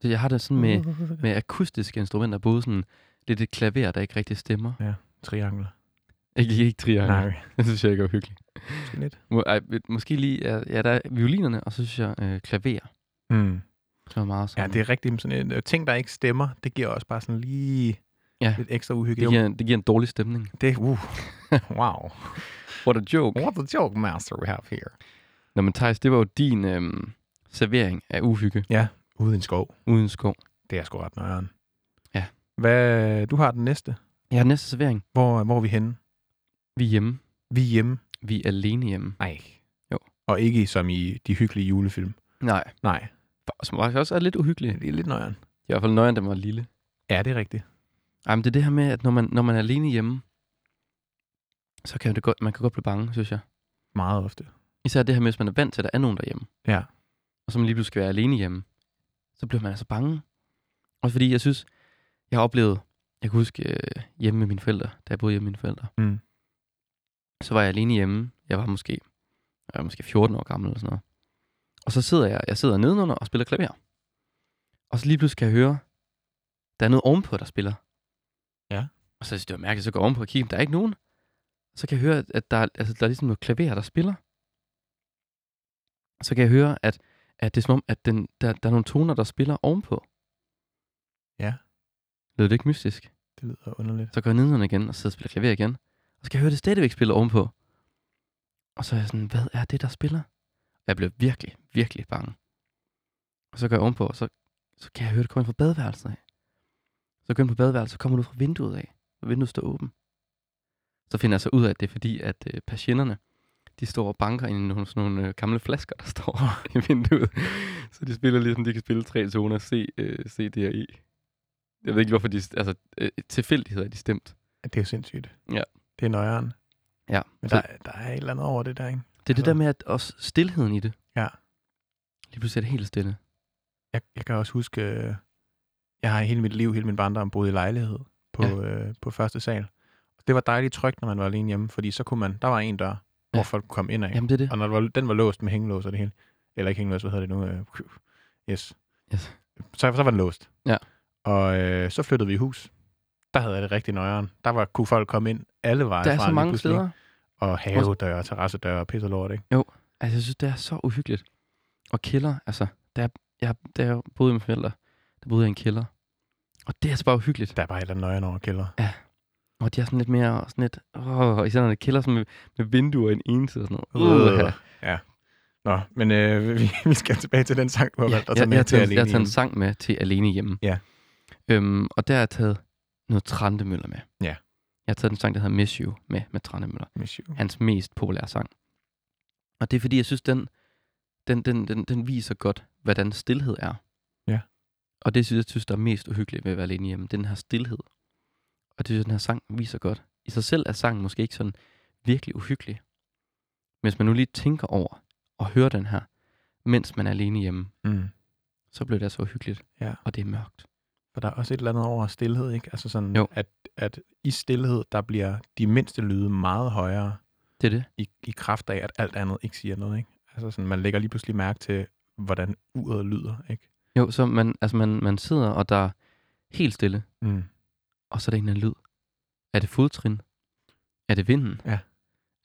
Speaker 2: Så jeg har det sådan med, med akustiske instrumenter, både sådan lidt et klaver, der ikke rigtig stemmer.
Speaker 1: Triangler.
Speaker 2: Ikke, ikke triangel.
Speaker 1: Nej,
Speaker 2: Det synes jeg ikke er uhyggeligt.
Speaker 1: måske lidt.
Speaker 2: Må, ej, måske lige, ja, ja, der er violinerne, og så synes jeg øh, klaver,
Speaker 1: Mm.
Speaker 2: som er meget
Speaker 1: Ja,
Speaker 2: sådan.
Speaker 1: det er rigtigt. Sådan en, øh, ting, der ikke stemmer, det giver også bare sådan lige
Speaker 2: Ja.
Speaker 1: lidt ekstra
Speaker 2: det,
Speaker 1: uhyggeligt.
Speaker 2: giver, det giver en dårlig stemning.
Speaker 1: Det, uh, wow.
Speaker 2: What a joke.
Speaker 1: What the joke master we have here.
Speaker 2: Nå, men Thijs, det var jo din øhm, servering af uhygge
Speaker 1: Ude i en skov.
Speaker 2: uden skov.
Speaker 1: Det er sgu ret nøjeren.
Speaker 2: Ja.
Speaker 1: Hvad, du har den næste.
Speaker 2: Jeg har næste servering.
Speaker 1: Hvor, hvor er vi henne?
Speaker 2: Vi er hjemme.
Speaker 1: Vi er hjemme.
Speaker 2: Vi er alene hjemme.
Speaker 1: Nej.
Speaker 2: Jo.
Speaker 1: Og ikke som i de hyggelige julefilm.
Speaker 2: Nej.
Speaker 1: Nej,
Speaker 2: Som faktisk også er lidt uhyggeligt.
Speaker 1: det er lidt nøjeren.
Speaker 2: I hvert fald nøjeren, den var lille.
Speaker 1: Ja, det er rigtigt.
Speaker 2: Ej, men det er det her med, at når man, når man er alene hjemme, så kan det godt, man kan godt blive bange, synes jeg.
Speaker 1: Meget ofte.
Speaker 2: Især det her med, hvis man er vant til, at der er nogen derhjemme.
Speaker 1: Ja.
Speaker 2: Og så man lige pludselig skal være alene hjemme. Så bliver man altså bange. Også fordi jeg synes, jeg har oplevet, jeg kan huske øh, hjemme med mine forældre, da jeg boede hjemme med mine forældre.
Speaker 1: Mm.
Speaker 2: Så var jeg alene hjemme. Jeg var måske, jeg var måske 14 år gammel eller sådan noget. Og så sidder jeg, jeg sidder nedenunder og spiller klaver. Og så lige pludselig kan jeg høre, der er noget ovenpå, der spiller. Og så synes jeg, det var mærkeligt, så går jeg ovenpå og kigger, der er ikke nogen. Så kan jeg høre, at der, er- altså, der er ligesom noget klaver, der spiller. Så kan jeg høre, at, at det er som om, at den, der, der er nogle toner, der spiller ovenpå.
Speaker 1: Ja.
Speaker 2: Lød det ikke mystisk?
Speaker 1: Det lyder underligt.
Speaker 2: Så går jeg nedenunder igen og sidder og spiller klaver igen. Og så kan jeg høre, det stadigvæk spiller ovenpå. Og så er jeg sådan, hvad er det, der spiller? Jeg blev virkelig, virkelig bange. Og så går jeg ovenpå, og så, så kan jeg høre, det kommer ind fra badeværelset af. Så går jeg ind på badeværelset, så kommer det ud fra vinduet af. Og vinduet står åbent. Så finder jeg så ud af, at det er fordi, at øh, patienterne, de står og banker ind i nogle, sådan nogle øh, gamle flasker, der står i vinduet. Så de spiller ligesom, de kan spille tre toner C, øh, C, D og E. Jeg ved ikke, hvorfor de... Altså, øh, tilfældigheder er de stemt.
Speaker 1: Det er jo sindssygt.
Speaker 2: Ja.
Speaker 1: Det er nøjeren.
Speaker 2: Ja.
Speaker 1: Men der, der er et eller andet over det der, ikke?
Speaker 2: Det er det der med, at også stillheden i det.
Speaker 1: Ja.
Speaker 2: Lige pludselig er det helt stille.
Speaker 1: Jeg, jeg kan også huske, øh, jeg har hele mit liv, hele min barndom boet i lejlighed på, ja. øh, på første sal. Det var dejligt trygt, når man var alene hjemme, fordi så kunne man, der var en dør, hvor
Speaker 2: Ja.
Speaker 1: folk kunne komme ind af.
Speaker 2: Jamen, det er det.
Speaker 1: Og når det var, den var låst med hængelås og det hele. Eller ikke hængelås, hvad hedder det nu? Øh, yes.
Speaker 2: Yes.
Speaker 1: Så, så var den låst.
Speaker 2: Ja.
Speaker 1: Og øh, så flyttede vi i hus. Der havde jeg det rigtig nøjeren. Der var, kunne folk komme ind alle veje
Speaker 2: Der er
Speaker 1: fra
Speaker 2: så mange steder.
Speaker 1: Og havedøre, terrassedøre og pisse og lort, ikke?
Speaker 2: Altså, jeg synes, det er så uhyggeligt. Og kælder, altså, da jeg, da jeg boede med forældre, der boede jeg i en kælder. Og det er altså bare uhyggeligt.
Speaker 1: Der er bare et eller andet nøjeren over kælder.
Speaker 2: Og de er sådan lidt mere, sådan lidt, åh, især når det kælder sådan med, med vinduer i en ene side og sådan noget.
Speaker 1: Øh.
Speaker 2: Uh,
Speaker 1: Ja. Nå, men øh, vi, vi skal tilbage til den sang, du har
Speaker 2: ja,
Speaker 1: valgt at
Speaker 2: jeg,
Speaker 1: tage
Speaker 2: jeg,
Speaker 1: med
Speaker 2: har
Speaker 1: til
Speaker 2: taget, jeg har
Speaker 1: alene
Speaker 2: taget en sang med til Alene Hjemme.
Speaker 1: Ja.
Speaker 2: Øhm, og der har jeg taget noget Trandemøller med.
Speaker 1: Ja.
Speaker 2: Jeg har taget en sang, der hedder Miss You med, med Trandemøller.
Speaker 1: Miss you.
Speaker 2: hans mest populære sang. Og det er fordi, jeg synes, den, den, den, den, den viser godt, hvordan stillhed er.
Speaker 1: Ja.
Speaker 2: Og det synes jeg, synes, der er mest uhyggeligt ved at være alene hjemme. Det er den her stillhed. Og det synes jeg, den her sang viser godt. I sig selv er sangen måske ikke sådan virkelig uhyggelig. Men hvis man nu lige tænker over og hører den her, mens man er alene hjemme,
Speaker 1: Mm.
Speaker 2: så bliver det altså uhyggeligt.
Speaker 1: Ja.
Speaker 2: Og det er mørkt.
Speaker 1: For der er også et eller andet over stillhed, ikke? Altså sådan,
Speaker 2: Jo.
Speaker 1: At, at i stillhed, der bliver de mindste lyde meget højere
Speaker 2: Det er det.
Speaker 1: i, i kraft af, at alt andet ikke siger noget, ikke? Altså sådan, man lægger lige pludselig mærke til, hvordan uret lyder, ikke?
Speaker 2: Jo, så man, altså man, man sidder, og der er helt stille,
Speaker 1: Mm.
Speaker 2: og så er der en eller anden lyd. Er det fodtrin? Er det vinden?
Speaker 1: Ja.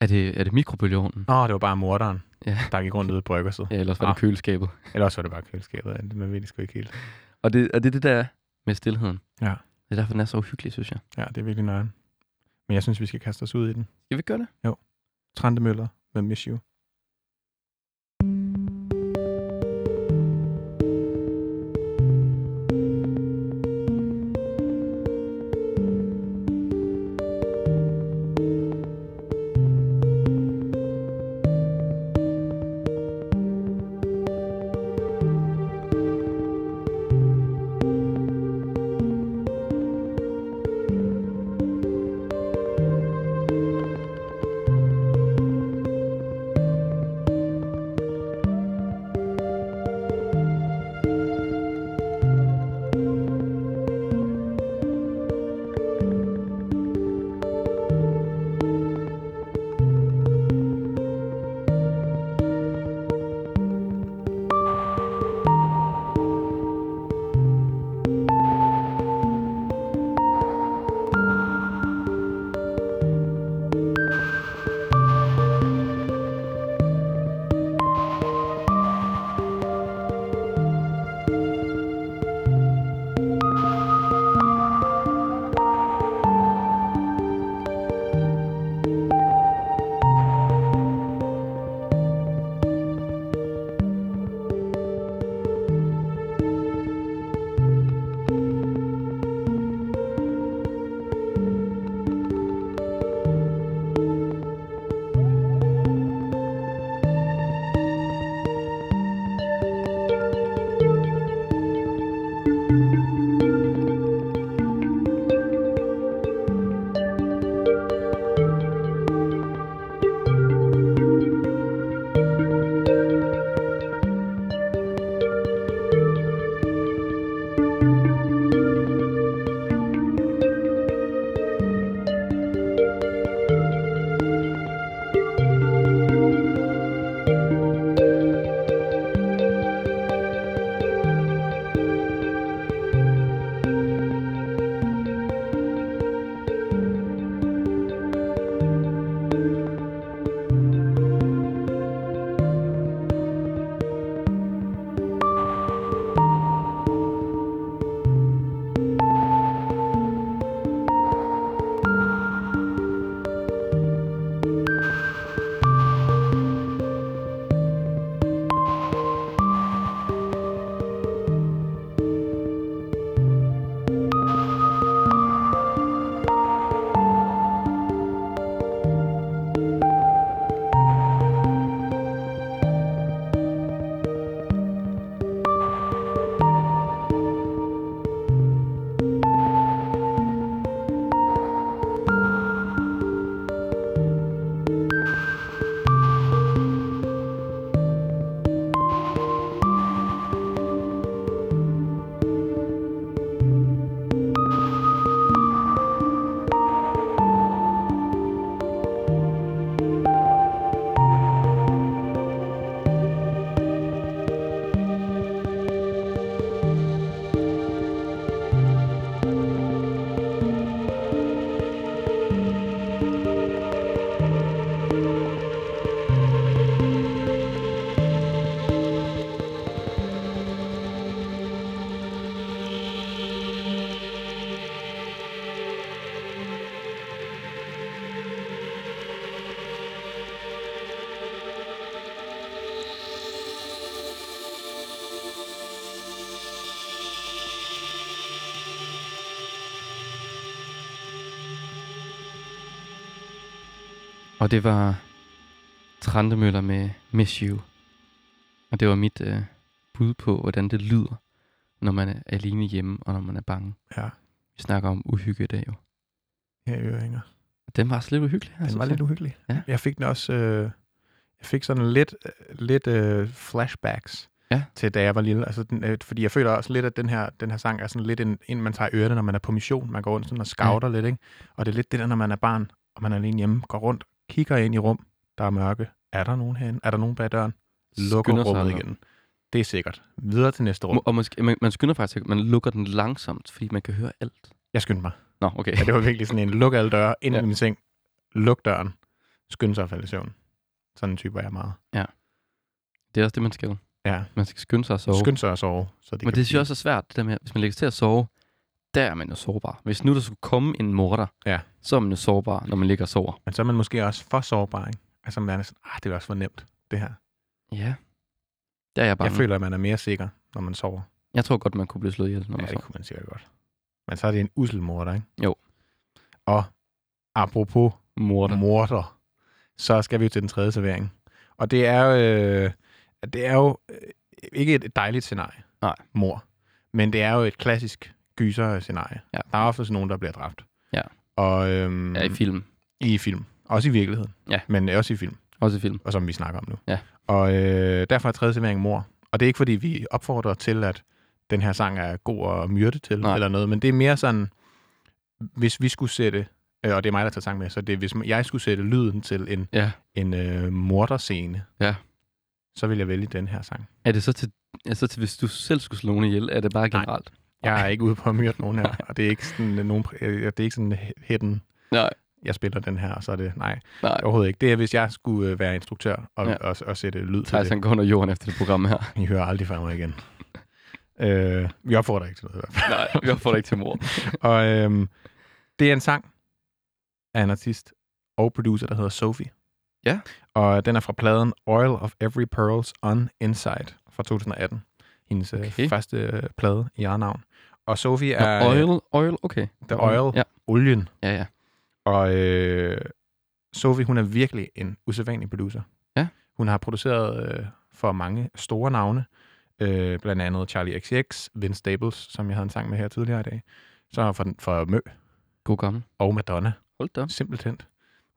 Speaker 2: Er det, er det mikrobølgeovnen?
Speaker 1: Nå, det var bare morderen,
Speaker 2: Ja.
Speaker 1: der gik rundt ude i bryggerset.
Speaker 2: Ja, ellers var det
Speaker 1: Ah.
Speaker 2: køleskabet.
Speaker 1: Eller også var det bare køleskabet, man ved det sgu ikke helt.
Speaker 2: Og det, og det er det der med stillheden.
Speaker 1: Ja.
Speaker 2: Det er derfor, den er så uhyggelig, synes jeg.
Speaker 1: Ja, det er virkelig nøjeren. Men jeg synes, vi skal kaste os ud i den.
Speaker 2: Skal vi gøre det?
Speaker 1: Trante Møller med Miss You.
Speaker 2: Og det var Trandemøller med Miss You. Og det var mit øh, bud på, hvordan det lyder, når man er alene hjemme, og når man er bange.
Speaker 1: Ja,
Speaker 2: Vi snakker om uhygge i dag jo.
Speaker 1: i Ørehænger.
Speaker 2: Den var også lidt uhyggelig.
Speaker 1: Den
Speaker 2: altså,
Speaker 1: var lidt uhyggelig.
Speaker 2: Ja.
Speaker 1: Jeg fik den også... Øh, jeg fik sådan lidt, lidt øh, flashbacks
Speaker 2: Ja.
Speaker 1: til da jeg var lille. Altså, den, øh, fordi jeg føler også lidt, at den her, den her sang er sådan lidt en, en, man tager ørerne, når man er på mission. Man går rundt sådan og scouter ja. lidt, ikke? Og det er lidt det der, når man er barn, og man er alene hjemme, går rundt, kigger ind i rum, der er mørke. Er der nogen herinde? Er der nogen bag døren? Lukker
Speaker 2: Skynder sig
Speaker 1: rummet
Speaker 2: eller-
Speaker 1: igen. Det er sikkert. Videre til næste rum.
Speaker 2: Og måske, man, man skynder faktisk, man lukker den langsomt, fordi man kan høre alt.
Speaker 1: Jeg skyndte mig.
Speaker 2: Nå, okay.
Speaker 1: Ja, det var virkelig sådan en luk alle døre, ind
Speaker 2: Ja.
Speaker 1: ja. i min seng, luk døren, skynd sig at falde i søvn. Sådan en type var jeg meget.
Speaker 2: Det er også det, man skal.
Speaker 1: Ja,
Speaker 2: Man skal skynde sig at sove.
Speaker 1: skynd sig at sove. Så det
Speaker 2: Men det synes jeg også er svært, det der med, hvis man lægger sig til at sove, der er man jo sårbar. Hvis nu der skulle komme en morder,
Speaker 1: Ja.
Speaker 2: så er man jo sårbar, når man ligger og sover.
Speaker 1: Men så er man måske også for sårbar, ikke? Altså man er sådan, ah, det er også for nemt, det her.
Speaker 2: Ja. Der er jeg bare.
Speaker 1: Jeg føler, at man er mere sikker, når man sover.
Speaker 2: jeg tror godt, man kunne blive slået ihjel, når
Speaker 1: Ja,
Speaker 2: man
Speaker 1: det
Speaker 2: sover.
Speaker 1: kunne man sikkert godt. Men så er det en usel morder, ikke?
Speaker 2: Jo.
Speaker 1: Og apropos
Speaker 2: Morder.
Speaker 1: morder, så skal vi jo til den tredje servering. Og det er øh, det er jo øh, ikke et dejligt scenarie,
Speaker 2: Nej.
Speaker 1: mor, men det er jo et klassisk gyser-scenarie.
Speaker 2: Ja.
Speaker 1: Der er ofte sådan nogen, der bliver dræbt.
Speaker 2: Ja.
Speaker 1: Og, øhm,
Speaker 2: Ja, i film.
Speaker 1: I film. Også i virkeligheden.
Speaker 2: Ja.
Speaker 1: Men også i film,
Speaker 2: Også i film.
Speaker 1: og som vi snakker om nu.
Speaker 2: Ja.
Speaker 1: Og øh, derfor er tredje servering mor. Og det er ikke, fordi vi opfordrer til, at den her sang er god at myrde til,
Speaker 2: Nej.
Speaker 1: eller noget, men det er mere sådan, hvis vi skulle sætte, øh, og det er mig, der tager sang med, så det er, hvis jeg skulle sætte lyden til en,
Speaker 2: Ja.
Speaker 1: en øh, morderscene,
Speaker 2: Ja.
Speaker 1: så vil jeg vælge den her sang.
Speaker 2: Er det så til, ja, så til, hvis du selv skulle slå nogen ihjel, er det bare
Speaker 1: Nej. Jeg er ikke ude på at myrde nogen her, og det er ikke sådan, øh, nogen, øh, det er ikke sådan hidden,
Speaker 2: Nej.
Speaker 1: jeg spiller den her, og så er det, nej,
Speaker 2: Nej.
Speaker 1: overhovedet ikke. Det er, hvis jeg skulle øh, være instruktør og,
Speaker 2: Ja.
Speaker 1: og, og sætte lyd til det.
Speaker 2: går under jorden efter det program her.
Speaker 1: I hører aldrig fra mig igen. øh, vi opfordrer ikke til noget i hvert fald.
Speaker 2: Nej, vi det ikke til mor.
Speaker 1: Og øhm, det er en sang af en artist og producer, der hedder Sophie.
Speaker 2: Ja.
Speaker 1: Og den er fra pladen Oil of Every Pearl's On Inside fra 2018. Hendes
Speaker 2: Okay.
Speaker 1: okay. første øh, plade i eget navn. Og Sophie er
Speaker 2: Nå, oil, oil, okay.
Speaker 1: The Oil,
Speaker 2: Ja,
Speaker 1: olien.
Speaker 2: ja, ja.
Speaker 1: Og øh, Sophie, hun er virkelig en usædvanlig producer.
Speaker 2: Ja.
Speaker 1: Hun har produceret øh, for mange store navne. Øh, blandt andet Charlie XCX, Vince Staples, som jeg havde en sang med her tidligere i dag. Så for, for Mø
Speaker 2: God gammel.
Speaker 1: og Madonna.
Speaker 2: Hold da.
Speaker 1: Simpelthen.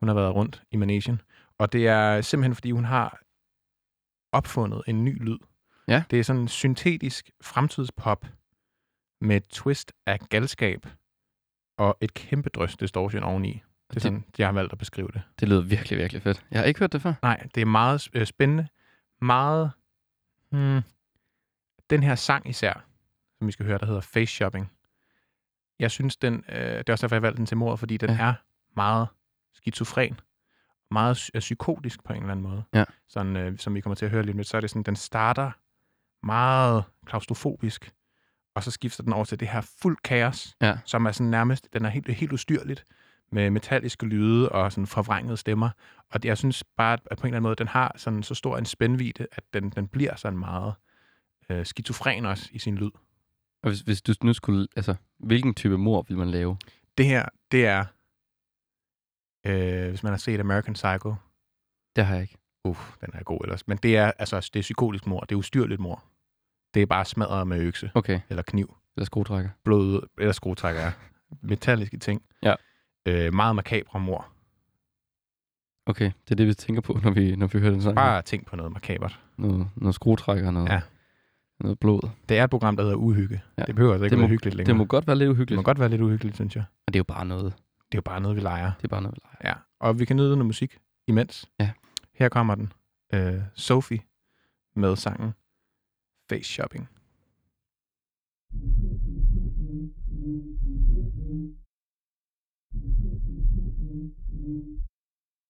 Speaker 1: Hun har været rundt i Manesien. Og det er simpelthen, fordi hun har opfundet en ny lyd.
Speaker 2: Ja.
Speaker 1: Det er sådan en syntetisk fremtidspop med et twist af galskab og et kæmpe drøs distortion oveni. Det er
Speaker 2: Det-
Speaker 1: sådan, jeg har valgt at beskrive det.
Speaker 2: Det lyder virkelig, virkelig fedt. Jeg har ikke hørt det før.
Speaker 1: Nej, det er meget øh, spændende. Meget... Hmm, den her sang især, som vi skal høre, der hedder Face Shopping. Jeg synes, den... Øh, det er også derfor, jeg valgte den til mordet, fordi den
Speaker 2: Ja.
Speaker 1: er meget skizofren. Meget øh, psykotisk på en eller anden måde.
Speaker 2: Ja.
Speaker 1: Sådan, øh, som vi kommer til at høre lidt med. Så er det sådan, den starter meget klaustrofobisk, og så skifter den over til det her fuld kaos,
Speaker 2: Ja.
Speaker 1: som er sådan nærmest, den er helt, helt ustyrligt, med metalliske lyde og sådan forvrængede stemmer. Og det, jeg synes bare, at på en eller anden måde, den har sådan så stor en spændvidde, at den, den bliver sådan meget øh, skizofren også i sin lyd.
Speaker 2: Og hvis, hvis du nu skulle... Altså, hvilken type mor vil man lave?
Speaker 1: Det her, det er, øh, hvis man har set American Psycho,
Speaker 2: Det har jeg ikke.
Speaker 1: uff, den er god ellers, men det er, altså, det er psykotisk mor, det er ustyrligt mor. Det er bare smadret med økse
Speaker 2: Okay,
Speaker 1: eller kniv.
Speaker 2: eller skruetrækker.
Speaker 1: blod eller skruetrækker er. Metalliske ting.
Speaker 2: Ja.
Speaker 1: Øh, meget makabre mor.
Speaker 2: Okay, det er det, vi tænker på, når vi, når vi hører den sang.
Speaker 1: Bare tænk på noget makabert.
Speaker 2: Noget, noget skruetrækker, noget,
Speaker 1: Ja.
Speaker 2: noget blod.
Speaker 1: Det er et program, der hedder Uhygge.
Speaker 2: Ja.
Speaker 1: Ja. Det behøver altså ikke
Speaker 2: Det
Speaker 1: det
Speaker 2: må-
Speaker 1: være hyggeligt længere.
Speaker 2: Det må godt være lidt
Speaker 1: det
Speaker 2: uhyggeligt.
Speaker 1: må godt være lidt uhyggeligt, synes jeg.
Speaker 2: Og det er jo bare noget.
Speaker 1: Det er jo bare noget, vi leger.
Speaker 2: Det er bare noget, vi leger.
Speaker 1: Ja. Og vi kan nyde noget musik imens.
Speaker 2: Ja.
Speaker 1: Her kommer den. Øh, Sophie med sangen Face Shopping.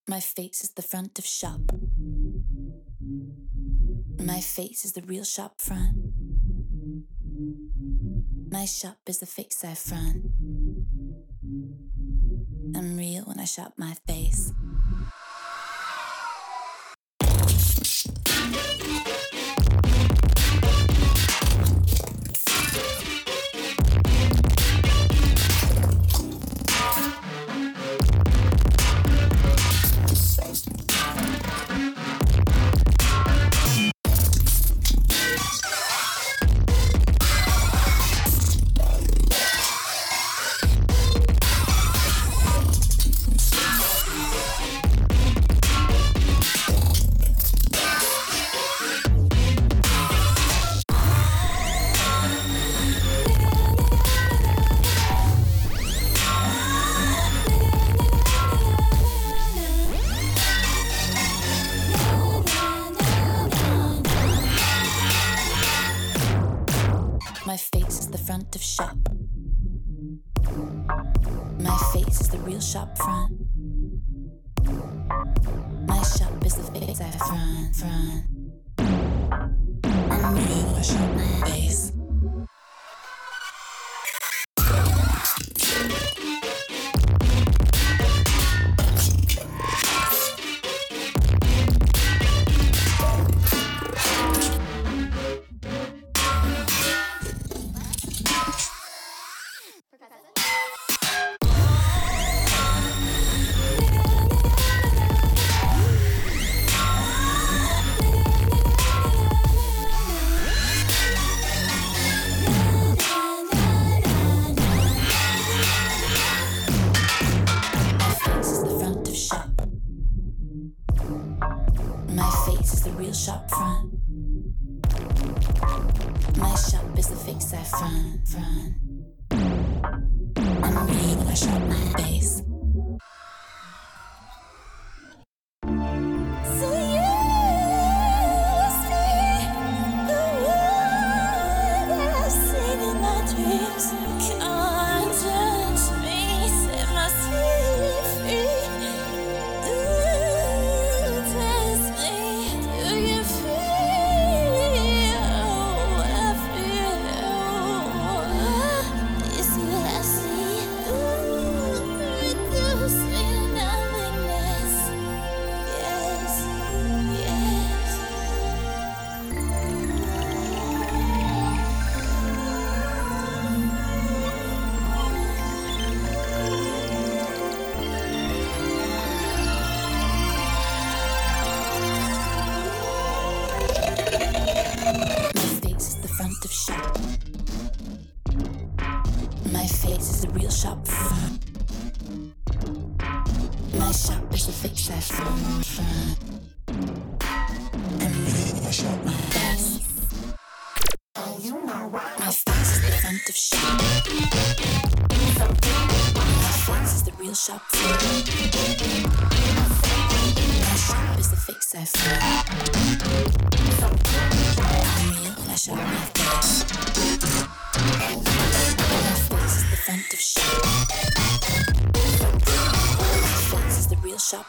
Speaker 7: My face is the front of shop. My face is the real shop front. My shop is the face I front. I'm real when I shop my face. Shop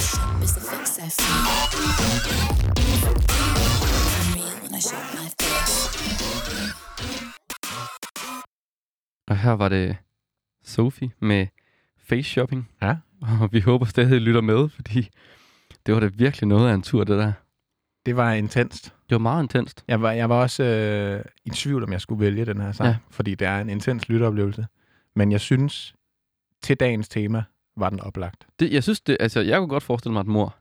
Speaker 7: shop is the face I front. I'm real when I show my face.
Speaker 2: Og her var det Sophie med Face Shopping.
Speaker 1: Ja.
Speaker 2: Og vi håber stadig, at I lytter med, fordi det var da virkelig noget af en tur, det der.
Speaker 1: Det var intenst.
Speaker 2: Det var meget intenst.
Speaker 1: Jeg var, jeg var også øh, i tvivl, om jeg skulle vælge den her sang,
Speaker 2: ja.
Speaker 1: fordi det er en intens lytteoplevelse. Men jeg synes, til dagens tema, var den oplagt.
Speaker 2: Det, jeg synes, det, altså, jeg kunne godt forestille mig, at mor,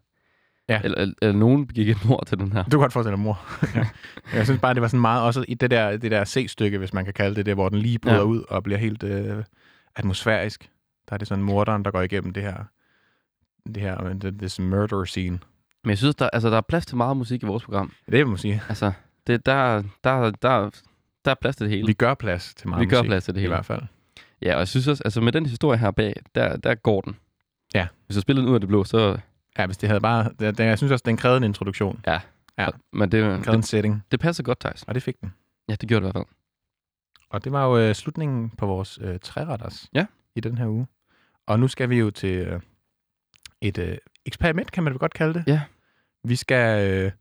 Speaker 1: Ja.
Speaker 2: eller, eller, eller nogen begik et mor til den her.
Speaker 1: Du kan godt forestille dig mor. ja. Jeg synes bare, det var sådan meget også i det der, det der C-stykke, hvis man kan kalde det det, hvor den lige bryder
Speaker 2: Ja.
Speaker 1: ja. ud og bliver helt øh, atmosfærisk. Der er det sådan morderen, der går igennem det her, det her, øh, this murder scene.
Speaker 2: Men jeg synes, der, altså, der er plads til meget musik i vores program.
Speaker 1: Det må man sige.
Speaker 2: Altså, det, der, der, der, der er plads til det hele.
Speaker 1: Vi gør plads til meget
Speaker 2: Vi gør
Speaker 1: musik,
Speaker 2: plads til det
Speaker 1: I
Speaker 2: hele.
Speaker 1: hvert fald.
Speaker 2: Ja, og jeg synes også, altså med den historie her bag, der, der går den.
Speaker 1: Ja.
Speaker 2: Hvis du spiller den ud af det blå, så...
Speaker 1: Ja, hvis det havde bare... Det, det, jeg synes også, den krævede en introduktion.
Speaker 2: Ja.
Speaker 1: Ja.
Speaker 2: Men
Speaker 1: Den
Speaker 2: det,
Speaker 1: krævede en setting,
Speaker 2: det passer godt, Thijs.
Speaker 1: og det fik den.
Speaker 2: Ja, det gjorde det i hvert fald.
Speaker 1: Og det var jo øh, slutningen på vores øh, træretters
Speaker 2: Ja.
Speaker 1: i den her uge. Og nu skal vi jo til øh, et øh, eksperiment, kan man vel godt kalde det.
Speaker 2: Ja.
Speaker 1: Vi skal, øh,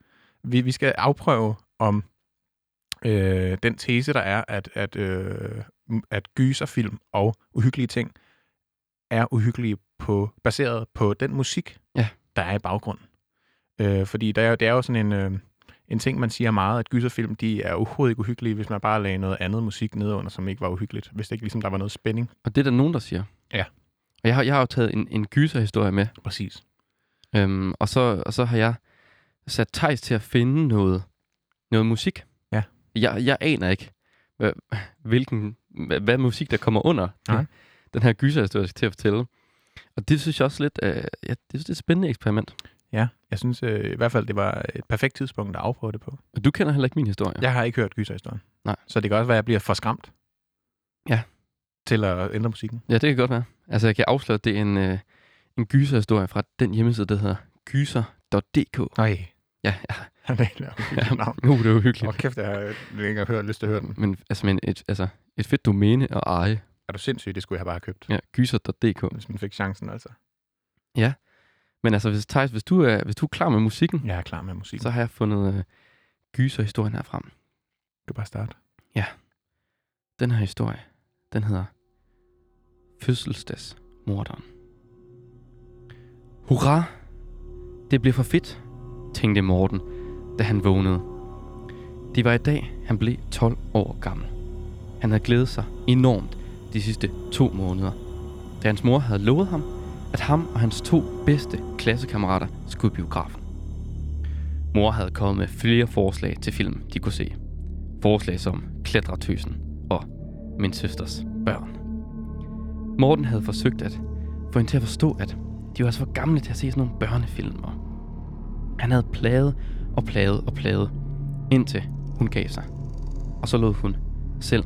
Speaker 1: vi, vi skal afprøve, om øh, den tese, der er, at, at, øh, at gyserfilm og uhyggelige ting er uhyggelige på, baseret på den musik,
Speaker 2: Ja.
Speaker 1: der er i baggrunden. Øh, fordi der er, jo- det er jo sådan en, øh, en ting, man siger meget, at gyserfilm de er overhovedet ikke uhyggelige, hvis man bare lagde noget andet musik nedunder, som ikke var uhyggeligt. Hvis det ikke ligesom der var noget spænding.
Speaker 2: Og det er der nogen, der siger.
Speaker 1: Ja.
Speaker 2: Og jeg har, jeg har jo taget en, en gyserhistorie med,
Speaker 1: Præcis.
Speaker 2: øhm, og, så, og så har jeg sat Thijs til at finde noget, noget musik. Jeg, jeg aner ikke, hvad, hvilken, hvad, hvad musik, der kommer under
Speaker 1: Nej.
Speaker 2: den her gyserhistorie, jeg skal til at fortælle. Og det synes jeg også lidt, øh, ja, det, synes, det er et spændende eksperiment.
Speaker 1: Ja, jeg synes øh, i hvert fald, det var et perfekt tidspunkt at afprøve det på.
Speaker 2: Og du kender heller ikke min historie.
Speaker 1: Jeg har ikke hørt gyserhistorien.
Speaker 2: Nej.
Speaker 1: Så det kan også være, at jeg bliver for skræmt.
Speaker 2: Ja.
Speaker 1: Til at ændre musikken.
Speaker 2: Ja, det kan godt være. Altså, jeg kan afsløre, at det er en, øh, en gyserhistorie fra den hjemmeside, der hedder gyser.dk.
Speaker 1: Nej.
Speaker 2: Ja, ja.
Speaker 1: Han er et ja. navn.
Speaker 2: Uh, det er uhyggeligt.
Speaker 1: Åh, kæft, jeg har engang hørt, lyst til at høre den.
Speaker 2: Men, altså, men et, altså, et fedt domæne at eje.
Speaker 1: Er du sindssyg? Det skulle jeg bare have købt,
Speaker 2: Ja, gyser.dk.
Speaker 1: hvis man fik chancen, altså.
Speaker 2: Men altså, hvis, Thijs, hvis du, er, hvis du er klar med musikken,
Speaker 1: Jeg er klar med musik.
Speaker 2: så har jeg fundet øh, gyserhistorien her frem.
Speaker 1: Du bare starte.
Speaker 2: Den her historie, den hedder Fødselsdagsmorderen. Hurra! Det bliver for fedt, tænkte Morten, da han vågnede. Det var i dag, han blev 12 år gammel. Han havde glædet sig enormt de sidste to måneder, da hans mor havde lovet ham, at ham og hans to bedste klassekammerater skulle i biografen. Mor havde kommet med flere forslag til film, de kunne se. Forslag som Klatretøsen og Min søsters børn. Morten havde forsøgt at få hende til at forstå, at de var altså for gamle til at se sådan nogle børnefilm. Han havde plaget og plagede og plagede, indtil hun gav sig. Og så lod hun selv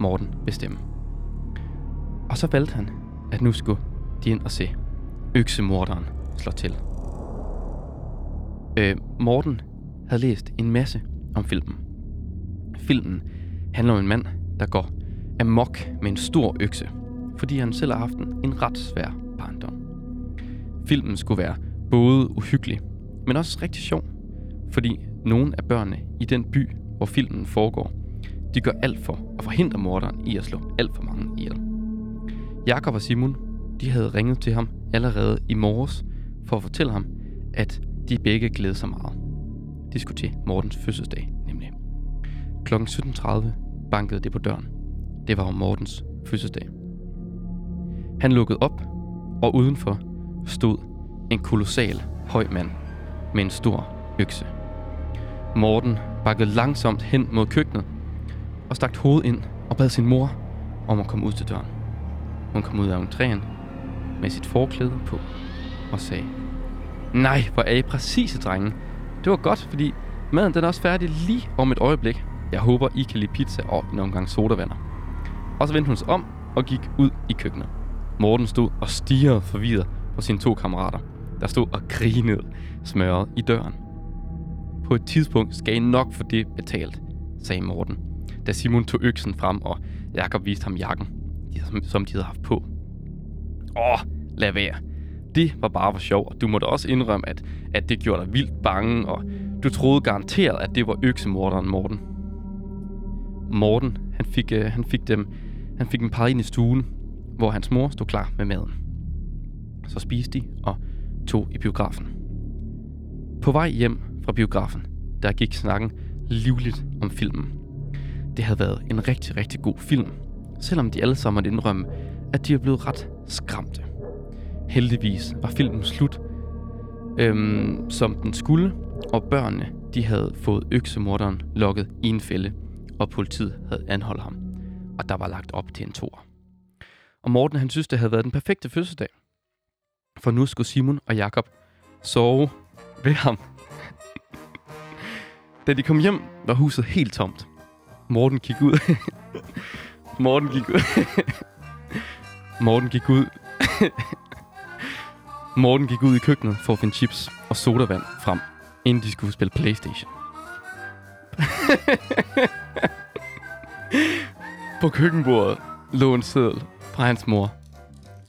Speaker 2: Morten bestemme. Og så valgte han, at nu skulle de ind og se Øksemorderen slå til. Øh, Morten havde læst en masse om filmen. Filmen handler om en mand, der går amok med en stor økse, fordi han selv har haft en, en ret svær barndom. Filmen skulle være både uhyggelig, men også rigtig sjov, fordi nogle af børnene i den by, hvor filmen foregår, de gør alt for at forhindre morderen i at slå alt for mange ihjel. Jakob og Simon, de havde ringet til ham allerede i morges for at fortælle ham, at de begge glædede sig meget. De skulle til Mortens fødselsdag, nemlig. Klokken 17.30 bankede det på døren. Det var om Mortens fødselsdag. Han lukkede op, og udenfor stod en kolossal høj mand med en stor økse. Morten bakkede langsomt hen mod køkkenet og stak hovedet ind og bad sin mor om at komme ud til døren. Hun kom ud af entréen med sit forklæde på og sagde, Nej, hvor er I præcise, drenge. Det var godt, fordi maden den er også færdig lige om et øjeblik. Jeg håber, I kan lide pizza og en omgang sodavander. Og så vendte hun sig om og gik ud i køkkenet. Morten stod og stirrede forvirret på sine to kammerater, der stod og grinede smørret i døren. På et tidspunkt skal I nok få det betalt, sagde Morten, da Simon tog øksen frem, og Jakob viste ham jakken, som- som de havde haft på. Åh, lad være. Det var bare for sjov, og du måtte også indrømme, at, at det gjorde dig vildt bange, og du troede garanteret, at det var øksemorderen Morten. Morten, han fik, øh, han fik dem, han fik dem peget ind i stuen, hvor hans mor stod klar med maden. Så spiste de og tog i biografen. På vej hjem fra biografen, der gik snakken livligt om filmen. Det havde været en rigtig, rigtig god film, selvom de alle sammen måtte indrømme, at de er blevet ret skræmte. Heldigvis var filmen slut, øhm, som den skulle, og børnene de havde fået øksemorderen lokket i en fælde, og politiet havde anholdt ham. Og der var lagt op til en tor. Og Morten han synes, det havde været den perfekte fødselsdag. For nu skulle Simon og Jakob sove ved ham da de kom hjem, var huset helt tomt. Morten gik ud. Morten gik ud. Morten gik ud. Morten gik ud i køkkenet for at finde chips og sodavand frem, inden de skulle spille Playstation. På køkkenbordet lå en seddel fra hans mor.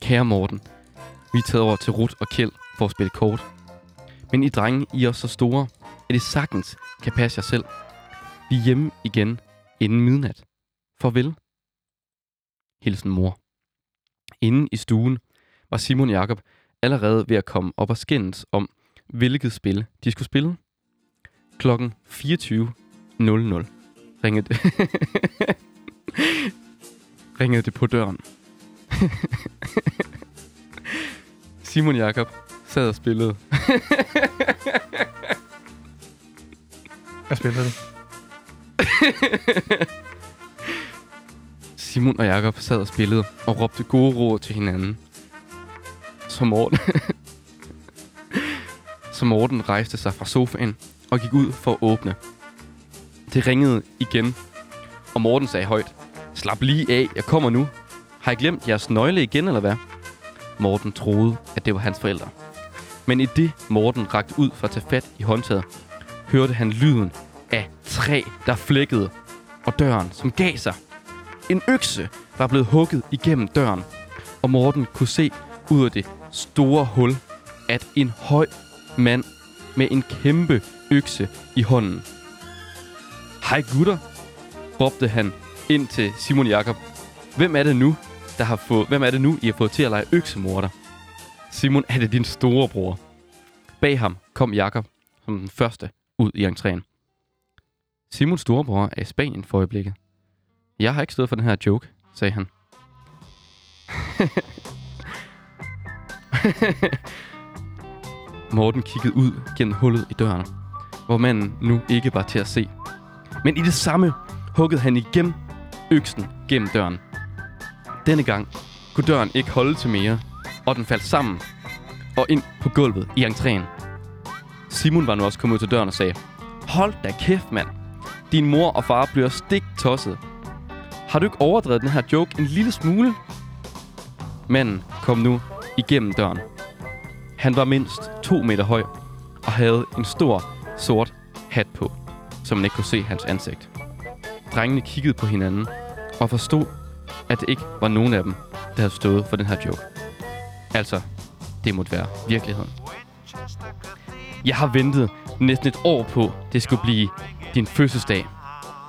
Speaker 2: Kære Morten, vi er taget over til Rut og Kjeld for at spille kort. Men I drenge, I er så store, at I sagtens kan passe jer selv. Vi er hjemme igen inden midnat. Farvel. Hilsen mor. Inde i stuen var Simon Jakob allerede ved at komme op og skændes om, hvilket spil de skulle spille. Klokken 24.00 ringede det. ringede det på døren. Simon Jakob sad og spillede.
Speaker 1: Hvad spiller det?
Speaker 2: Simon og Jakob sad og spillede og råbte gode råd til hinanden. Så Morten... Så Morten rejste sig fra sofaen og gik ud for at åbne. Det ringede igen, og Morten sagde højt, Slap lige af, jeg kommer nu. Har I glemt jeres nøgle igen, eller hvad? Morten troede, at det var hans forældre. Men i det Morten rakte ud for at tage fat i håndtaget, hørte han lyden af træ, der flækkede, og døren, som gav sig. En økse var blevet hugget igennem døren, og Morten kunne se ud af det store hul, at en høj mand med en kæmpe økse i hånden. Hej gutter, råbte han ind til Simon Jakob. Hvem er det nu, der har fået, hvem er det nu, I har fået til at lege øksemorder? Simon, er det din storebror? Bag ham kom Jakob som den første ud i entréen. Simons storebror er i Spanien for øjeblikket. Jeg har ikke stået for den her joke, sagde han. Morten kiggede ud gennem hullet i døren, hvor manden nu ikke var til at se. Men i det samme huggede han igen øksen gennem døren. Denne gang kunne døren ikke holde til mere, og den faldt sammen og ind på gulvet i entréen. Simon var nu også kommet ud til døren og sagde, Hold da kæft, mand. Din mor og far bliver stik tosset. Har du ikke overdrevet den her joke en lille smule? Manden kom nu igennem døren. Han var mindst to meter høj og havde en stor, sort hat på, så man ikke kunne se hans ansigt. Drengene kiggede på hinanden og forstod, at det ikke var nogen af dem, der havde stået for den her joke. Altså, det måtte være virkeligheden. Jeg har ventet næsten et år på, det skulle blive din fødselsdag,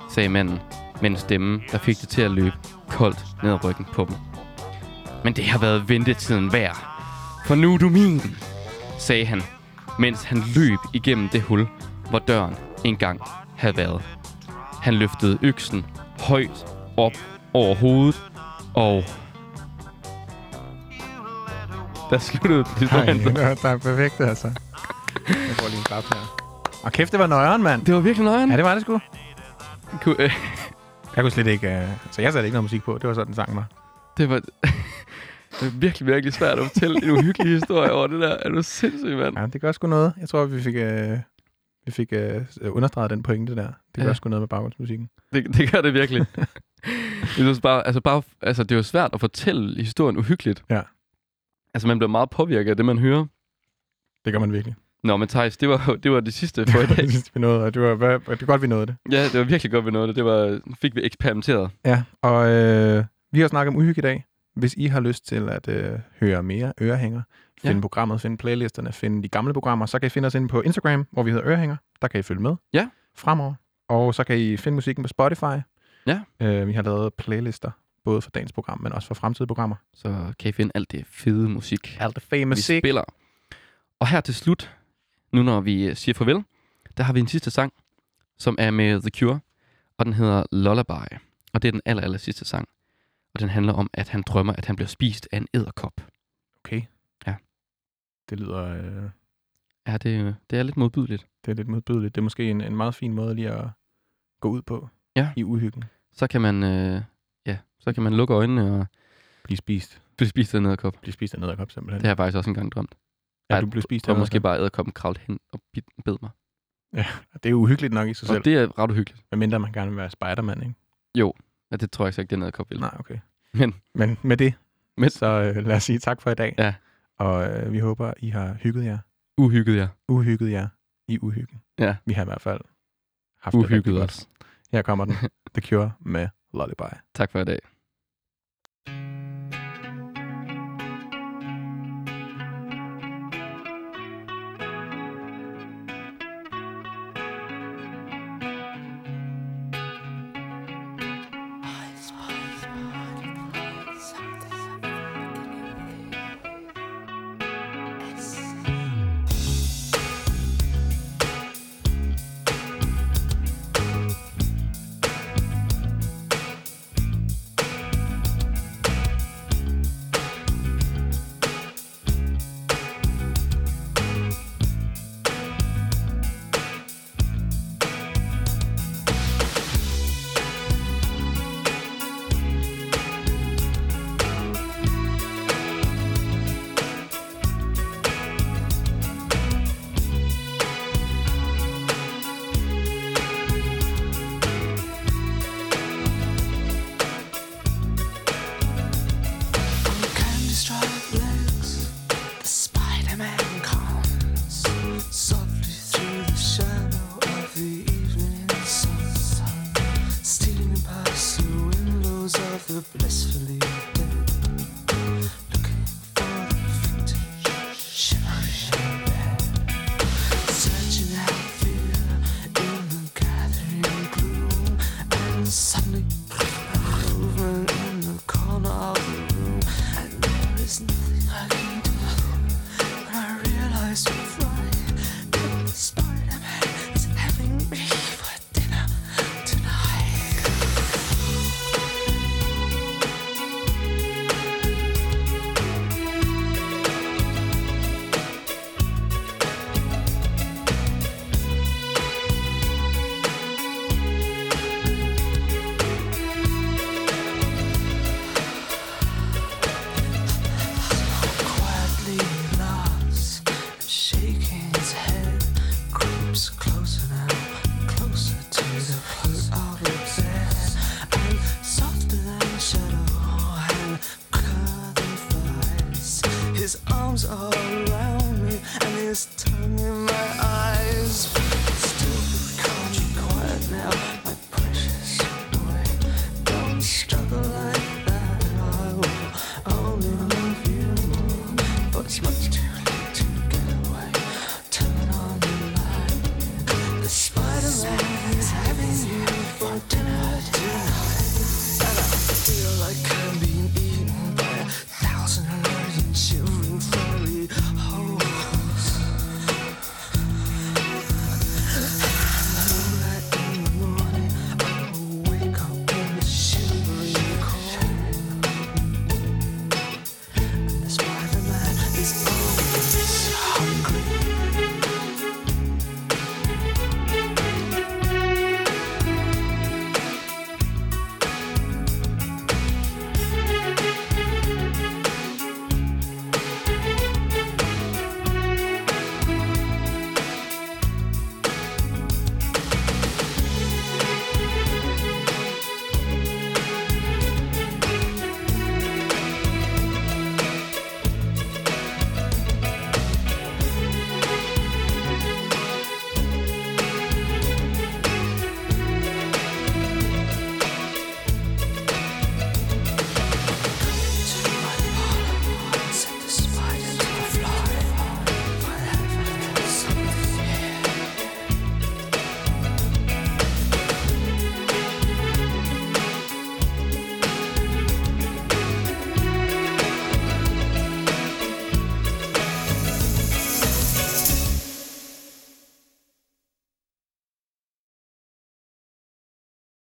Speaker 2: sagde manden med en stemme, der fik det til at løbe koldt ned ad ryggen på dem. Men det har været ventetiden værd. For nu er du min, sagde han, mens han løb igennem det hul, hvor døren engang havde været. Han løftede øksen højt op over hovedet, og... Der sluttede
Speaker 1: Nej, det er, det er perfekt, altså. Jeg får lige en klap her. Og kæft, det var nøjeren, mand.
Speaker 2: Det var virkelig nøjeren.
Speaker 1: Ja, det var det sgu.
Speaker 2: Ku- øh,
Speaker 1: Jeg kunne slet ikke... Uh... Så jeg satte ikke noget musik på. Det var sådan, den sang var.
Speaker 2: Det var, det var virkelig, virkelig svært at fortælle en uhyggelig historie over det der. Er du sindssyg, mand?
Speaker 1: Ja, det gør sgu noget. Jeg tror, vi fik, uh... vi fik uh... understreget den pointe der. Det gør
Speaker 2: Ja.
Speaker 1: sgu noget med baggrundsmusikken.
Speaker 2: Det, det gør det virkelig. det, er bare, altså bare, altså, det er jo svært at fortælle historien uhyggeligt.
Speaker 1: Ja.
Speaker 2: Altså, man bliver meget påvirket af det, man hører.
Speaker 1: Det gør man virkelig.
Speaker 2: Nå, men Thijs, det var, det var det sidste for i dag.
Speaker 1: det sidste, vi nåede, og det var, det var godt, vi nåede det.
Speaker 2: Ja, det var virkelig godt, vi nåede det. Det var, fik vi eksperimenteret.
Speaker 1: Ja, og øh, vi har snakket om uhygge i dag. Hvis I har lyst til at øh, høre mere Ørehænger, finde
Speaker 2: Ja.
Speaker 1: programmet, finde playlisterne, finde de gamle programmer, så kan I finde os inde på Instagram, hvor vi hedder Ørehænger. Der kan I følge med
Speaker 2: Ja.
Speaker 1: fremover. Og så kan I finde musikken på Spotify.
Speaker 2: Ja.
Speaker 1: Øh, vi har lavet playlister, både for dagens program, men også for fremtidige programmer.
Speaker 2: Så kan I finde alt det fede musik,
Speaker 1: Alt det fame
Speaker 2: vi spiller. Og her til slut, nu når vi øh, siger farvel, der har vi en sidste sang, som er med The Cure, og den hedder Lullaby. Og det er den aller, aller sidste sang. Og den handler om, at han drømmer, at han bliver spist af en æderkop.
Speaker 1: Okay.
Speaker 2: Ja.
Speaker 1: Det lyder... Øh,
Speaker 2: Ja, det, øh, det er lidt modbydeligt.
Speaker 1: det er lidt modbydeligt. Det er måske en, en meget fin måde lige at gå ud på
Speaker 2: Ja.
Speaker 1: i uhyggen.
Speaker 2: Så kan man, øh, ja, så kan man lukke øjnene og
Speaker 1: Blive spist.
Speaker 2: blive spist af en æderkop.
Speaker 1: Blive spist af en edderkop, simpelthen.
Speaker 2: Det har jeg faktisk også engang drømt.
Speaker 1: Ja, du blev spist
Speaker 2: Og
Speaker 1: af en
Speaker 2: måske bare æderkoppen kravle hen og bed mig.
Speaker 1: Det er jo uhyggeligt nok i sig selv.
Speaker 2: Og det er ret uhyggeligt.
Speaker 1: Medmindre man gerne vil være Spider-Man, ikke?
Speaker 2: Ja, det tror jeg så ikke, den æderkop vil.
Speaker 1: Nej, okay.
Speaker 2: Men
Speaker 1: Men med det,
Speaker 2: Men-
Speaker 1: så øh, lad os sige tak for i dag.
Speaker 2: Ja.
Speaker 1: Og øh, vi håber, I har hygget jer.
Speaker 2: uhygget jer.
Speaker 1: Uhygget jer i uhyggen.
Speaker 2: Ja.
Speaker 1: Vi har i hvert fald haft det
Speaker 2: Uhygget
Speaker 1: godt.
Speaker 2: os.
Speaker 1: Her kommer den. The Cure med Lullaby.
Speaker 2: Tak for i dag.